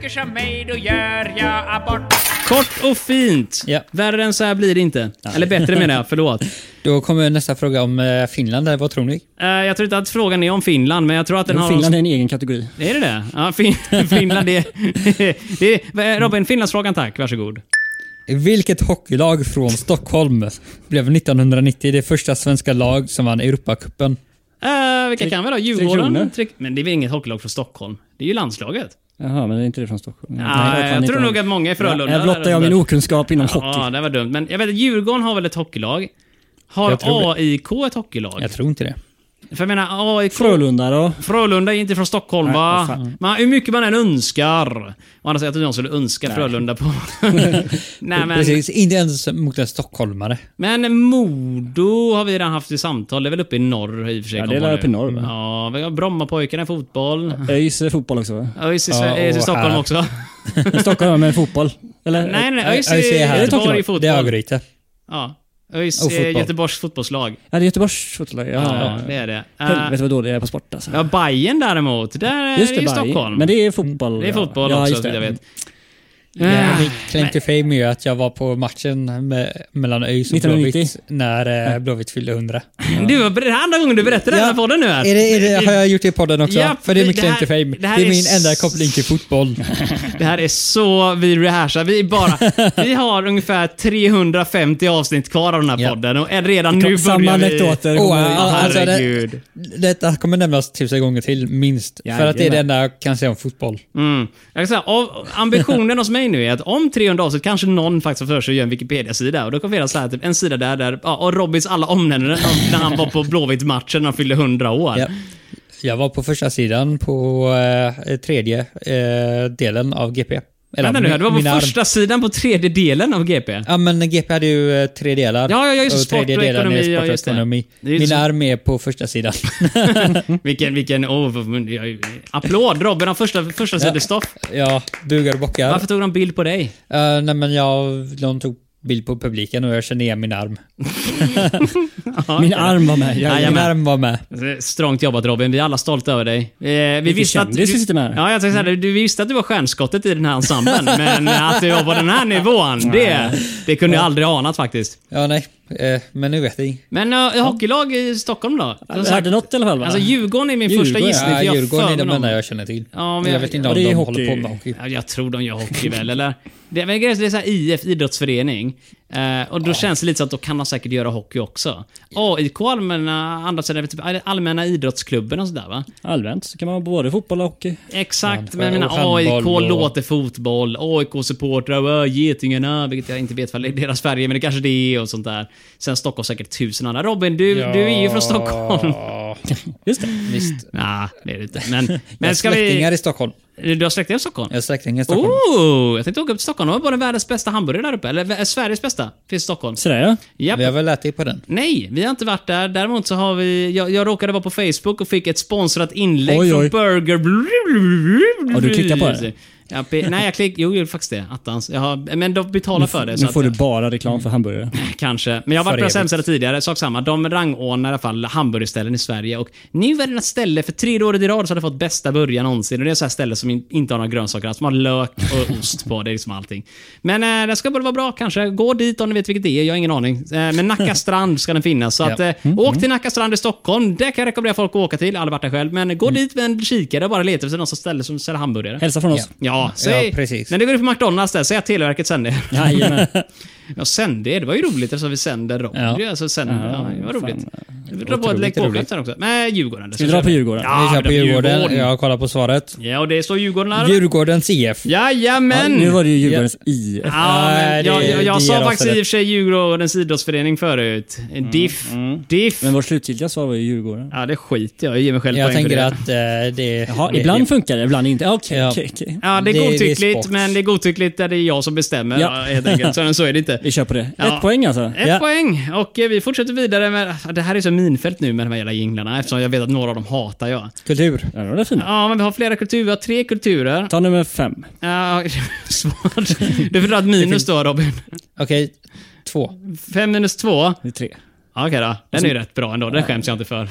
tycker som mig, då gör jag abort. Kort och fint. Ja. Värre än så här blir det inte. Eller bättre menar jag, förlåt. Då kommer nästa fråga om eh, Finland. där. Vad tror ni? Eh, jag tror inte att frågan är om Finland, men jag tror att den Jo, har... Finland är en egen kategori. Är det det? Ja, fin Finland det, det är... Robin, Finlandsfrågan tack. Varsågod. Vilket hockeylag från Stockholm blev 1990 det första svenska lag som vann Europacupen? Uh, vilka kan vi då? Djurgården? Tre, men det är väl inget hockeylag från Stockholm? Det är ju landslaget. Jaha, men det är inte det från Stockholm? Ja, Nej, jag, inte tror nog att många är Frölunda. Här blottar jag min okunskap inom Ja, hockey. det var dumt. Men jag vet att Djurgården har väl ett hockeylag? Har Jag. AIK ett hockeylag? Jag tror inte det. För jag menar, AIK... Frölunda då? Frölunda är inte från Stockholm Nej, va? fan. Man, hur mycket man än önskar. Å andra sidan att någon skulle önska Frölunda på... Nej men... Precis, inte ens mot en stockholmare. Men Modo har vi redan haft i samtal. Det är väl uppe i norr i och för sig. Ja, det är uppe i norr, va? Ja, vi har Brommapojkarna i fotboll. ÖIS är fotboll också va? ÖIS i, Ja, i Stockholm här. också. Stockholm med fotboll? Eller? Nej, nej, ÖIS är här. Göteborg i Det är fotboll. Örgryte. Ja. ÖIS är fotboll. Göteborgs fotbollslag. Ja, det är Göteborgs fotboll. Ja, Ja, det är det. Helvete vad dålig jag är på sport alltså. ja, Bayern däremot. Där är Just det ju Bayern. Stockholm. Men det är fotboll. Det är fotboll ja. också, jag vet. Ja, Ah, min claim to fame är ju att jag var på matchen med, mellan ÖIS och 1990. Blåvitt när eh, Blåvitt fyllde 100. Du, var det här andra gången du berättar det här Ja. på podden nu här. Är det, är det, har jag gjort det i podden också? Ja, För det är det min claim här- to fame. det Det, här är är min enda koppling till fotboll. Det här är så vi rehashar. Vi bara... vi har ungefär 350 avsnitt kvar av den här Ja. podden och redan nu Samma börjar vi... anekdoter. Kommer- ja, alltså det- Herregud. Detta kommer nämnas tusen gånger till, minst. För att det är det enda jag kan säga om fotboll. Mm. Jag kan säga, ambitionen hos mig nu är att om 300 avsnitt kanske någon faktiskt får för sig att göra en Wikipedia-sida. Och då kommer vi så här, typ, en sida där, där ja, och Robins alla omnämnanden när han var på Blåvitt-matchen när han fyllde 100 år. Ja. Jag var på första sidan på eh, tredje eh, delen av GP. Eller Vänta nu, du var på min arm. första sidan på tredje delen av GP. Ja men GP hade ju eh, tre delar. Ja, ja, just det. och Sport tredje och delen ekonomi, är ja, sport och just det. ekonomi. Det ju Min så- arm är på första sidan. Vilken, vilken, oh, applåd Robin har första, första sidestoff. ja, bugar och bockar. Varför tog de bild på dig? Uh, nej men jag, de tog bild på publiken och jag kände igen min arm. Min arm var med. Ja, Jag, ja, min arm var med. Strångt jobbat Robin, vi är alla stolta över dig. Eh, vi Vilken visste att vi sitter med. Ja, jag tänkte säga. Du visste att du var stjärnskottet i den här ensemblen, men att du var på den här nivån, det, det kunde jag aldrig anat faktiskt. Ja nej, eh, men nu vet ni. Men uh, hockeylag i Stockholm då? Jag hörde något i alla fall va? Alltså Djurgården är min Djurgården, första gissning, Ja, jag Djurgården är de enda jag känner till. Ja, men jag jag- vet inte om de hockey. håller på med hockey. Ja, jag tror de gör hockey väl, eller? Det, men det är så här IF, idrottsförening. Eh, och då känns det lite så att då kan de säkert göra hockey också. AIK, allmänna, andra sidan, typ allmänna idrottsklubben och sådär va? Allmänt så kan man både fotboll och hockey. Exakt, Ja, men jag menar och AIK och- låter fotboll, AIK-supportrar, och Getingarna, vilket jag inte vet vad det är deras färger, men det kanske det är och sånt där. Sen Stockholm säkert tusen andra. Robin, du, du är ju från Stockholm. Ja, Just det. visst. Nej, det är det inte. Men, men ska vi... i Stockholm. Du har släktingar i Stockholm? Jag har släktingar i Stockholm. Oh, jag tänkte åka upp till Stockholm. De har bara världens bästa hamburgare där uppe. Eller vä- Sveriges bästa. Finns i Stockholm. Sådär ja. Japp. Vi har väl ätit på den. Nej, vi har inte varit där. Däremot så har vi... Jag, jag råkade vara på Facebook och fick ett sponsrat inlägg Oj, oj. från Burger... Har du klickat på det? Ja, pe- nej, jag klick, jo, jag gjorde faktiskt det. Attans. Jag har, men de betalar för det. Nu så får att, du bara reklam för hamburgare. Kanske. Men jag har varit på hemsida tidigare, sak samma. De rangordnar i alla fall hamburgerställen i Sverige. Och nu är det ett ställe, för tredje året i rad så har det fått bästa burgaren någonsin. Och det är så här ställe som in, inte har några grönsaker alls. Som har lök och ost på. Det är liksom allting. Men eh, det ska bara vara bra kanske. Gå dit om ni vet vilket det är. Jag har ingen aning. Eh, men Nacka strand ska den finnas. Så att, eh, åk till Nacka strand i Stockholm. Det kan jag rekommendera folk att åka till. Jag har aldrig varit där själv. Men gå dit med en kikare och bara leta efter någon som ställe som säljer hamburgare. Hälsa från oss. Ja, säg, Ja, precis. När det går ut på McDonalds där, säg att Televerket sänder. Jajamän. Ja, sände det. Var ju roligt eftersom vi sänder radio. Ja. Alltså, sänder, ja, det var roligt. Vi drar på ett roligt. sen också. Men Djurgården. Ska vi dra på. Djurgården? Ja, vi kör på blir Djurgården. Jag kollar på svaret. Ja, och det står Djurgården här. Djurgårdens IF. Jajamän! Ja, nu var det ju Djurgårdens IF. Ja, men Nej, jag, jag, jag sa faktiskt i och för sig Djurgårdens idrottsförening förut. Diff. Diff. Men vårt slutgiltiga svar var ju Djurgården. Ja, det skiter jag. Jag ger mig själv Jag tänker att eh, det... Jaha, ibland funkar det, ibland inte. Ja. okej, okej. Ja, det är det- det är godtyckligt, men det är godtyckligt där det är jag som bestämmer. Ja. Ja. Helt enkelt. Så, så är det inte. Vi kör på det. Ja. Ett poäng alltså. Ett Ja. poäng. Och eh, vi fortsätter vidare med... Det här är så minfält nu med de här jävla jinglarna eftersom jag vet att några av dem hatar jag. Kultur. Ja, det var fint. Ja, men vi har flera kulturer. Vi har tre kulturer. Ta nummer fem. Ja, svårt. Du får dra ett minus då Robin. Okej, två. Fem minus två. Det är tre. Okej då. Den är ju rätt bra ändå. Den skäms jag inte för.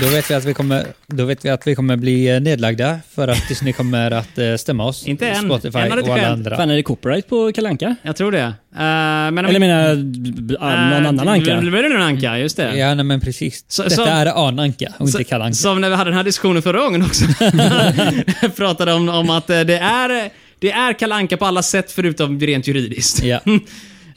Då vet vi att vi kommer, då vet vi att vi kommer bli eh, nedlagda för att Disney kommer att eh, stämma oss. Inte än. Spotify Än har det inte och alla andra. Fan, är det copyright på Kalanka? Jag tror det. Uh, men om Eller menar b- någon annan anka? Det blir en anka, just det. Ja, nej, men precis. Så- Detta så- är Ananka och inte Kalanka. Som när vi hade den här diskussionen förra gången också. Pratade om, om att det är, det är kalanka på alla sätt förutom rent juridiskt. Ja.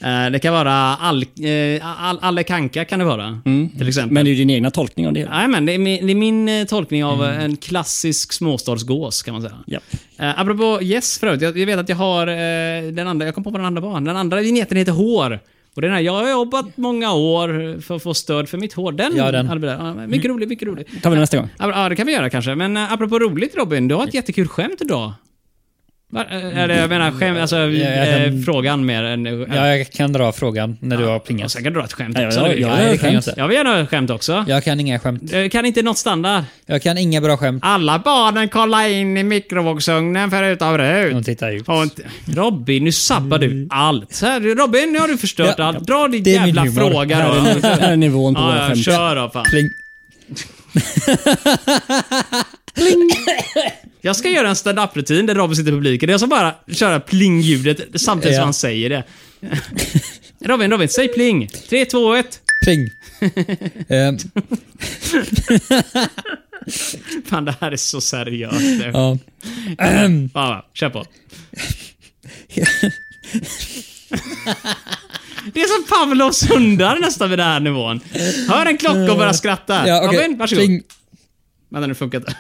Eh, det kan vara all, eh, all, Alle Kanka kan det vara. Till exempel. Men det är ju din egna tolkning av det. Nej, men det, är min, det är min eh, tolkning av eh, en klassisk småstadsgås, kan man säga. Japp. Uh, apropå Yes förut, jag, jag vet att jag har eh, den andra, jag kom på vad den andra var. Den andra vignetten heter Hår. Och den här, jag har jobbat många år för att få stöd för mitt hår. Den, Ja, den. Ja, mycket rolig, mycket rolig. tar vi nästa gång. Ja, det kan vi göra kanske. Men uh, apropå roligt Robin, du har ett jättekul skämt idag. Va? Eh, Eller jag menar skämt, alltså jag kan- eh, frågan mer än... eh, Ja, jag kan dra frågan när du har plingat. sen kan du dra ett skämt Ja, också. ja, det ja, jag. Det jag skämt. inte. Jag vill gärna ha ett skämt också. Jag kan inga skämt. Eh, Kan inte något standard? Jag kan inga bra skämt. Alla barnen kollar in i mikrovågsugnen förutom Rut. tittar ut. Inte- Robin, nu sabbar du allt. Så här, Robin, nu har du förstört Ja, allt. Dra din det jävla fråga då. är, här är nivån på våra Ja, ja, skämt. kör då fan. Pling. Jag ska göra en stand-up-rutin där Robin sitter i publiken. Jag ska bara köra pling-ljudet samtidigt som Ja. han säger det. Robin, Robin, säg pling. 3, 2, 1. Pling. Ehm, Fan, det här är så seriöst ja. Fan, va, kör på. Det är som Pavlovs hundar nästan vid den här nivån. Hör en klocka och börja skratta. Ja, okej. Robin, varsågod. Pling. Vänta, nu funkar inte.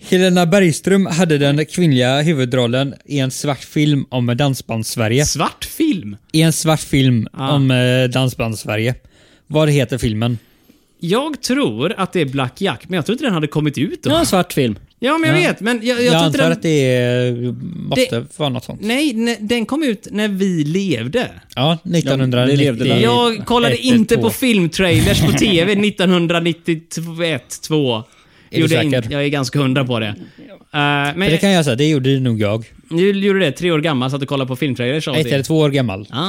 Helena Bergström hade den kvinnliga huvudrollen i en svart film om Dansbandssverige. Svart film? I en svart film Ah. om eh, Dansbandssverige. Vad heter filmen? Jag tror att det är Black Jack, men jag tror inte den hade kommit ut då. Ja, en svart film. Ja, men jag Ja. vet. Men jag, jag, Jag, antar den... att det är, måste vara något sånt. Nej, nej, den kom ut när vi levde. Ja, Ja, det 1990. levde där. Jag kollade ett, inte två. på filmtrailers på TV 1991, 2. du Gjorde säker? in- Jag är ganska hundra på det. Uh, men För det kan jag säga, det gjorde nog jag. Nu gjorde det tre år gammal, satt och kollade på filmtrailers Ett eller det. två år gammal. Ah.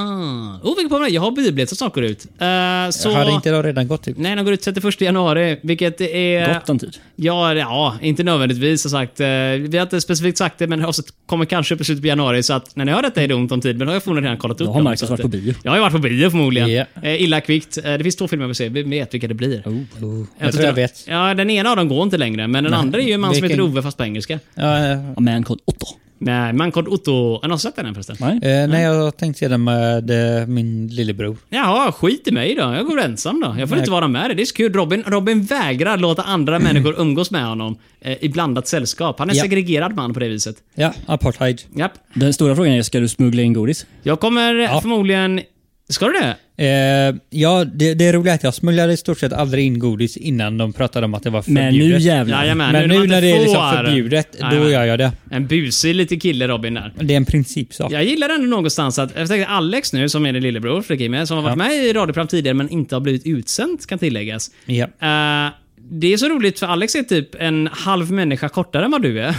Oh, vilket på mig. Jag har biblet som snart går ut. Uh, så... Hade inte det redan gått ut? Nej, den går ut 31 januari, vilket är... Gott om tid. Ja, ja, inte nödvändigtvis har sagt. eh, Vi har inte specifikt sagt det, men också kommer kanske upp i slutet på januari. Så att när ni hör detta är det ont om tid, men då har jag förmodligen redan kollat upp Då har dem, Marcus varit på bio. Jag har varit på bio förmodligen. Ja. Eh, illa kvickt. Eh, Det finns två filmer jag vill se. Vi vet vilka det blir. Oh, jag Jag tror jag vet. Ja, den ena av dem går inte längre, men den andra är ju en man som vilken- heter Ove fast på engelska. Ja, Ja, Man Called Otto. Nej, man kalled Otto. Har någon sett den än förresten? Nej. eh, nej, jag tänkte se den med eh, min lillebror. Jaha, skit i mig då. Jag går ensam då. Jag får Nej. inte vara med. Det är så kul. Robin, Robin vägrar låta andra människor umgås med honom eh, i blandat sällskap. Han är en Ja. segregerad man på det viset. Ja, apartheid. Japp. Den stora frågan är, ska du smuggla in godis? Jag kommer Ja. förmodligen... Ska du det? Eh, ja, det, det är roligt att jag smugglade i stort sett aldrig in godis innan de pratade om att det var Men förbjudet. nu jävlar. Jajamän, Men nu inte när det är liksom förbjudet, då Jajamän. gör jag det. En busig liten kille Robin där. Det är en principsak. Jag gillar ändå någonstans att, jag tänkte Alex nu, som är din lillebror, Fredrik som har varit Ja. med i radioprogram tidigare men inte har blivit utsänt, kan tilläggas. Ja. Eh, det är så roligt för Alex är typ en halv människa kortare än vad du är.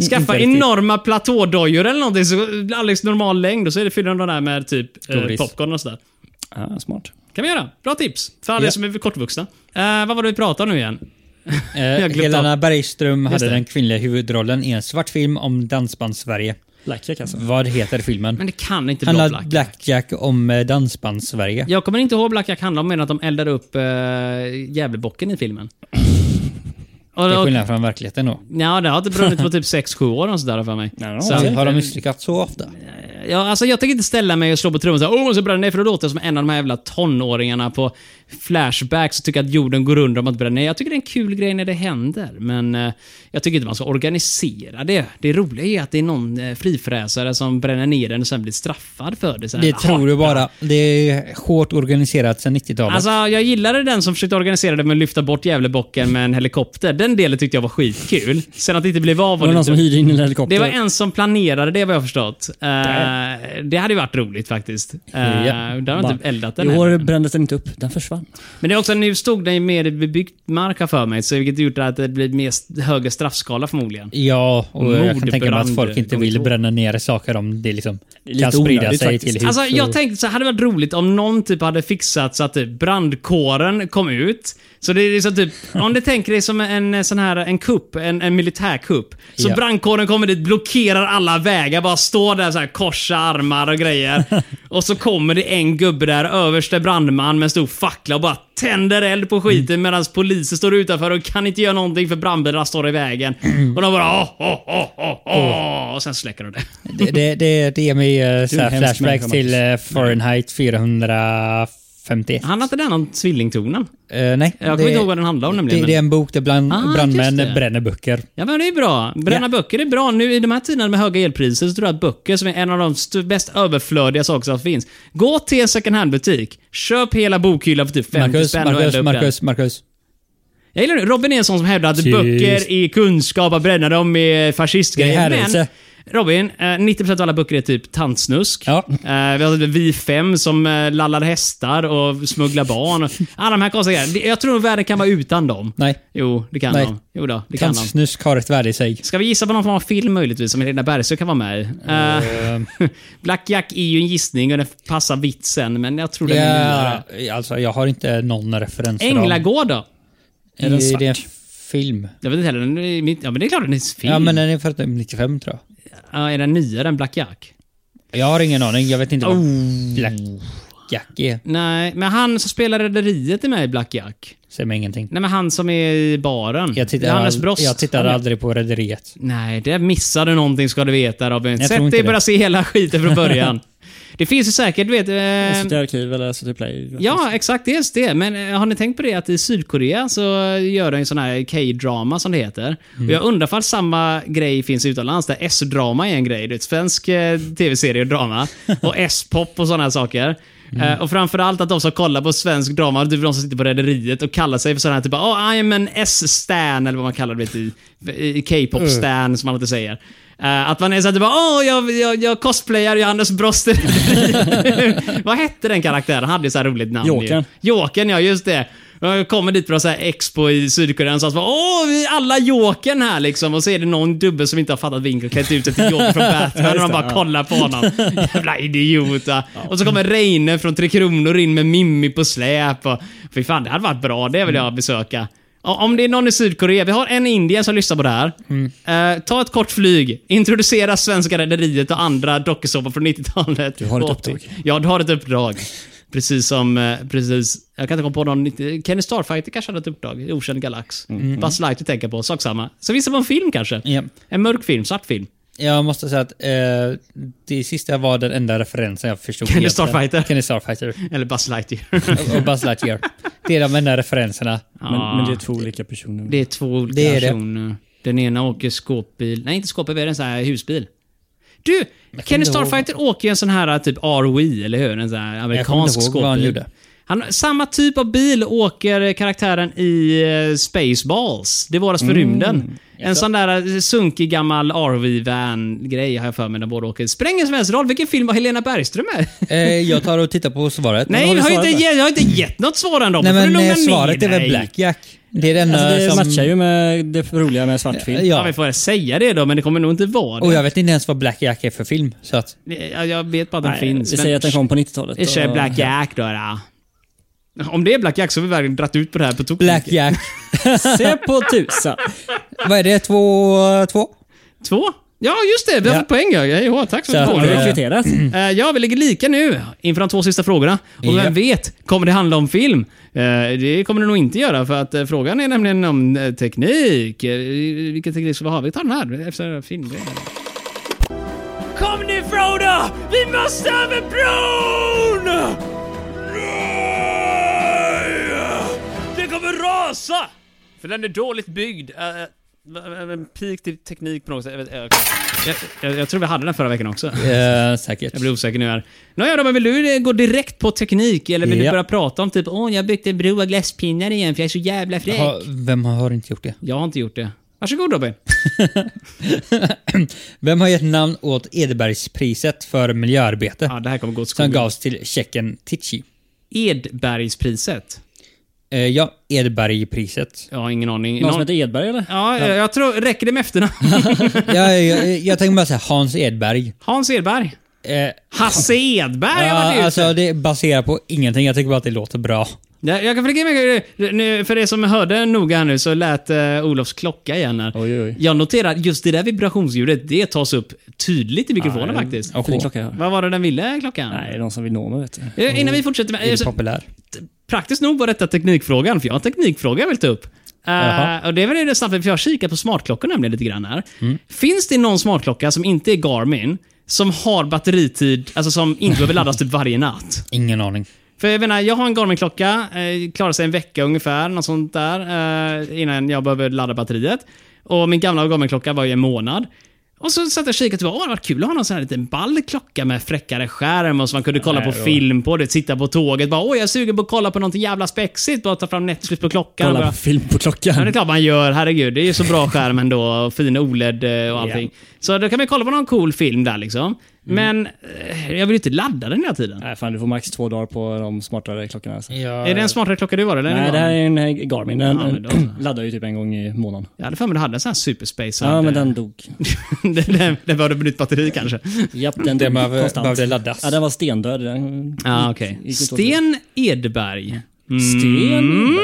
Skaffa enorma platådojor eller någonting så Alex normal längd och så är det fyller de där med typ eh, popcorn och sådär. Ja, smart. Kan vi göra. Bra tips. För alla Ja. som är kortvuxna. Eh, vad var det vi pratade om nu igen? Eh, Helena Bergström hade den kvinnliga huvudrollen i en svart film om Dansbandssverige. Blackjack alltså. Vad heter filmen? Men det kan inte vara Handlar Black. Blackjack om eh, Dansbandssverige. Jag kommer inte ihåg Black Jack handlar om mer än att de eldar upp äh, Gävlebocken i filmen. Och, Det är skillnad från verkligheten då. ja, det har inte brunnit på typ 6-7 år och sådär för mig. Ja, Så-. Har de misslyckats så ofta? Ja, alltså jag tänker inte ställa mig och slå på trumman och säga åh, så bränner ner för då låter jag som en av de här jävla tonåringarna på Flashbacks och tycker att jorden går under om att bränna ner. Jag tycker det är en kul grej när det händer, men eh, jag tycker inte man ska organisera det. Det roliga är att det är någon eh, frifräsare som bränner ner den och sen blir straffad för det. Här, Det tror du "Jaha, bara. Det är hårt organiserat sedan 90-talet. Alltså, jag gillade den som försökte organisera det med att lyfta bort Gävlebocken med en helikopter. Den delen tyckte jag var skitkul. Sen att det inte blev av Var var det någon som hyrde in en helikopter? Det var en som planerade det, vad jag förstått. Eh, det hade ju varit roligt faktiskt. Uh, Ja. Där har inte eldat den I år brändes den inte upp, den försvann. Men det är också, nu stod den ju mer bebyggt mark här för mig, så vilket gjort att det blir mer högre straffskala förmodligen. Ja, och jag kan tänka mig att folk inte vill bränna ner saker om det liksom lite kan sprida onödigt sig faktiskt. till hus. Alltså, jag och- tänkte så hade det varit roligt om någon typ hade fixat så att typ brandkåren kom ut. Så det är liksom typ, om du tänker dig som en sån här, en kupp, en, en militärkupp. Så Ja. brandkåren kommer dit, blockerar alla vägar, bara står där så här, korsa armar och grejer. och så kommer det en gubbe där, överste brandman med en stor fackla och bara tänder eld på skiten medan polisen står utanför och kan inte göra någonting för brandbilarna står i vägen. Och de bara åh, åh, åh, åh, åh, och sen släcker de det. Det, det, det, det ger mig uh, flashbacks till uh, Fahrenheit 451. Han inte den om tvillingtonen? Eh, nej. Jag kommer inte ihåg vad den handlar om nämligen. Det, det är en bok där bland, Ah, brandmän bränner böcker. Ja men det är bra. Bränna Ja. böcker är bra. Nu i de här tiderna med höga elpriser så tror jag att böcker som är en av de st- mest överflödiga saker som finns. Gå till en second hand-butik. Köp hela bokhyllan för typ 50 Marcus, spänn och Marcus, elda upp den. Marcus, Marcus. Jag gillar det. Robin är en sån som hävdar att Tyst. böcker är kunskap, att bränna dem är Det är fascistgrejer. Robin, eh, 90% av alla böcker är typ tantsnusk. Ja. Eh, vi har typ Vi fem som eh, lallar hästar och smugglar barn. Alla de här konstiga grejerna. Jag tror att världen kan vara utan dem. Nej. Jo, det kan Nej. de. Jo då, det kan de. Tantsnusk har ett värde i sig. Ska vi gissa på någon form av film möjligtvis, som Helena Bergström kan vara med i? Eh, Black Jack är ju en gissning och den passar vitsen, men jag tror den är Ja, alltså jag har inte någon referens Änglagård då? Är den svart? Film. Jag vet inte heller. den är mitt- Ja, men det är klart den är film. Ja, men den är är 95 tror jag. Ja, är den nyare än Black Jack? Jag har ingen aning. Jag vet inte vad Oh. Black Jack är. Nej, men han som spelar Rederiet är med i Black Jack. Säger mig ingenting. Nej, men han som är i baren. Jag tittar, Johannes ald- Brost. jag tittar Han är- aldrig på Rederiet. Nej, det missade någonting ska du veta Robin. Jag tror Sätt inte dig det. bara se hela skiten från början. det finns ju säkert, du vet... Eh, SVT Arkiv eller SVT Play? Ja, exakt. Dels det. Men eh, har ni tänkt på det att i Sydkorea så gör de en sån här K-drama som det heter. Mm. Och jag undrar ifall samma grej finns utomlands, där S-drama är en grej. Det är ett svensk eh, tv-serie och drama. Och S-pop och såna här saker. Mm. Eh, och framförallt att de som kollar på svensk drama, typ de som sitter på Rederiet och kallar sig för sådana här typ oh, I'm an S-stan, eller vad man kallar det i, i K-pop-stan, som man inte säger. Eh, att man är såhär typ åh, jag, jag, jag cosplayar Johannes Brost. Vad hette den karaktären? Han hade ju så här roligt namn. Jokern. Jokern, ja just det. Jag kommer dit på så här expo i Sydkorea och så bara åh, vi är alla Jokern här liksom. Och så är det någon dubbe som inte har fattat vinkeln klätt ut sig till Joker från Batman och de bara kollar på honom. Jävla idiot. va. Och så kommer Reine från Tre Kronor in med Mimmi på släp. Och, fy fan, det hade varit bra. Det vill jag besöka. Om det är någon i Sydkorea, vi har en i Indien som lyssnar på det här. Eh, ta ett kort flyg, introducera Svenska Rederiet och andra dokusåpor från 90-talet. Du har ett uppdrag. Ja, du har ett uppdrag. Precis som, eh, precis, jag kan inte komma på någon, Kenny Starfighter kanske hade ett uppdrag Okänd Galax. Mm. Buzz Lightyear tänker på, sak samma. Så vissa på en film kanske? Ja. En mörk film, svart film. Jag måste säga att eh, det sista var den enda referensen jag förstod. Kenny. Starfighter. Kenny Starfighter. Eller Buzz Lightyear. och Buzz Lightyear. Det är de enda referenserna. Men, men det är två olika personer. Det är två olika Det är det. personer. Den ena åker skåpbil. Nej, inte skåpbil, det är en sån här husbil. Du! Kenny inte ihåg. Starfighter åker en sån här typ ROE, eller hur? En sån här Jag kommer amerikansk inte ihåg vad han skåpbil. gjorde. Han, samma typ av bil åker karaktären i eh, Spaceballs. Det våras för rymden. En sån där eh, sunkig gammal RV-van-grej har jag för mig när båda åker. Spränger helst roll. Vilken film var Helena Bergström med? Eh, jag tar och tittar på svaret. Nej, har jag har, inte, jag har inte gett något svar än Robin. Nej men lugna eh, svaret är väl? Blackjack. Det är den Alltså det som... matchar ju med det roliga med svartfilm. Ja, Ja. vi får säga det då, men det kommer nog inte vara det. Och jag vet inte ens vad Blackjack är för film. Så att... Ja, jag vet bara att den Nej, finns. vi men- säger att den kom på 90-talet. Vi kör och- Black Jack då. då. Om det är Black Jack så har vi verkligen dratt ut på det här på tok. Blackjack. Se på tusan. vad är det? Två... Två? Två? Ja, just det. Vi har Ja. fått poäng. Ja, då, tack så Så att. Har du eh, kvitterat? Eh, Ja, vi ligger lika nu inför de två sista frågorna. Och Ja. vem vet, kommer det handla om film? Eh, Det kommer det nog inte göra, för att frågan är nämligen om teknik. Vilken teknik ska vi ha? Vi tar den här efter filmgrejen. Kom nu Frodo! Vi måste över bron! Rasa! För den är dåligt byggd. Uh, en peak till teknik på något sätt. Jag, jag, jag, tror vi hade den förra veckan också. Eh, säkert. Jag blir osäker nu här. Nåja, men vill du eh, gå direkt på teknik? Eller vill du Ja. börja prata om typ åh, jag byggt en bro av glasspinnar igen för jag är så jävla fräck? Ha, vem har inte gjort det? Jag har inte gjort det. Varsågod Robin. Vem har gett namn åt Edbergspriset för miljöarbete? Ja, det här kommer gå åt Som skogen. gavs till tjecken Tichy. Edbergspriset. Eh, ja, Edbergpriset. Jag har ingen aning. Någon som Någon- heter Edberg eller? Ja, jag- jag tror... Räcker det med efternamn? jag, jag, jag tänker bara säga Hans Edberg. Hans Edberg. Eh, Hasse Edberg har ja, varit ute. alltså det är baserat på ingenting. Jag tycker bara att det låter bra. Jag, jag kan flika med nu, För er som hörde noga här nu så lät uh, Olofs klocka igen här. Oj, oj. Jag noterar att just det där vibrationsljudet, det tas upp tydligt i mikrofonen Ja, faktiskt. Fin klocka. Vad var det den ville, klockan? Nej, de som vill nå mig vet du. Eh, Innan vi fortsätter med... Är alltså, populär. Praktiskt nog var detta teknikfrågan, för jag har en teknikfråga jag vill ta upp. Jaha. och det är väl det snabbt, för jag har kikat på smartklockor nämligen lite grann här. Finns det någon smartklocka som inte är Garmin, som har batteritid, alltså som inte behöver laddas typ varje natt? Ingen aning. För jag menar, jag har en Garmin-klocka, eh, klarar sig en vecka ungefär, något sånt där, eh, innan jag behöver ladda batteriet. Och min gamla Garmin-klocka var ju en månad. Och så satt jag och kikade och bara, åh, var kul att ha någon sån här liten ball klocka med fräckare skärm och så man kunde kolla på Nej, då. film på det, sitta på tåget, bara, åh, jag är sugen på att kolla på någonting jävla spexigt, bara ta fram Netflix på klockan. Kolla bara, på film på Ja, klockan. det är klart man gör. Herregud, det är ju så bra skärm ändå. Och fin OLED och allting. Så då kan man kolla på någon cool film där liksom. Men eh, jag vill ju inte ladda den hela tiden. Nej, fan du får max två dagar på de smartare klockorna. Alltså. Jag, Är det en smartare klocka du var eller? Nej, det här är en eh, Garmin. Den Ja, men då- laddar ju typ en gång i månaden. Jag hade för mig du hade en sån här superspace. Ja, men den dog. den, den, den behövde nytt batteri kanske. Japp, den dog behöver, konstant. behövde laddas. Ja, den var stendöd. Den Ja, okej. gick inte åt Sten Edberg. Mm. Sten?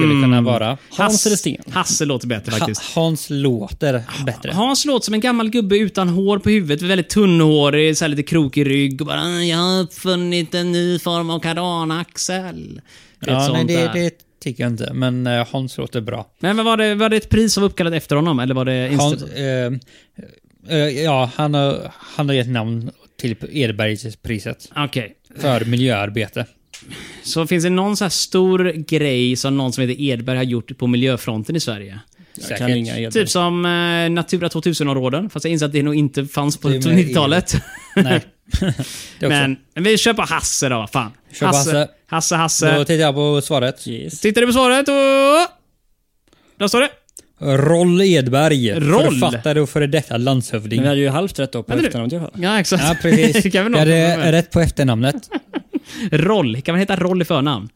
Skulle kunna vara. Hans eller Sten? Hasse låter bättre Ha, faktiskt. Hans låter bättre. Hans låter som en gammal gubbe utan hår på huvudet, väldigt tunnhårig, så här lite krokig rygg och bara "Ah, “Jag har uppfunnit en ny form av kardanaxel”. Ja, nej, det, där. det tycker jag inte. Men eh, Hans låter bra. Men var det, var det ett pris som var uppkallat efter honom, eller var det Hans, eh, eh, ja, han har, han har gett namn till Edbergspriset Okej. för miljöarbete. Så finns det någon så här stor grej som någon som heter Edberg har gjort på miljöfronten i Sverige? Jag kan ringa Edberg. Typ som eh, Natura 2000-områden, fast jag inser att det nog inte fanns på Det är med 90-talet. Nej. Men vi kör på Hasse då, fan. Hasse. Hasse, Hasse. Då tittar jag på svaret. Yes. Tittar du på svaret och... Där står det. Roll Edberg. Roll? Författare och före detta landshövding. Men vi hade ju halvt rätt då på efternamnet i alla fall. Ja, exakt. Ja, precis. Det kan väl jag någon- hade rätt på efternamnet. Roll. Kan man heta Roll i förnamn?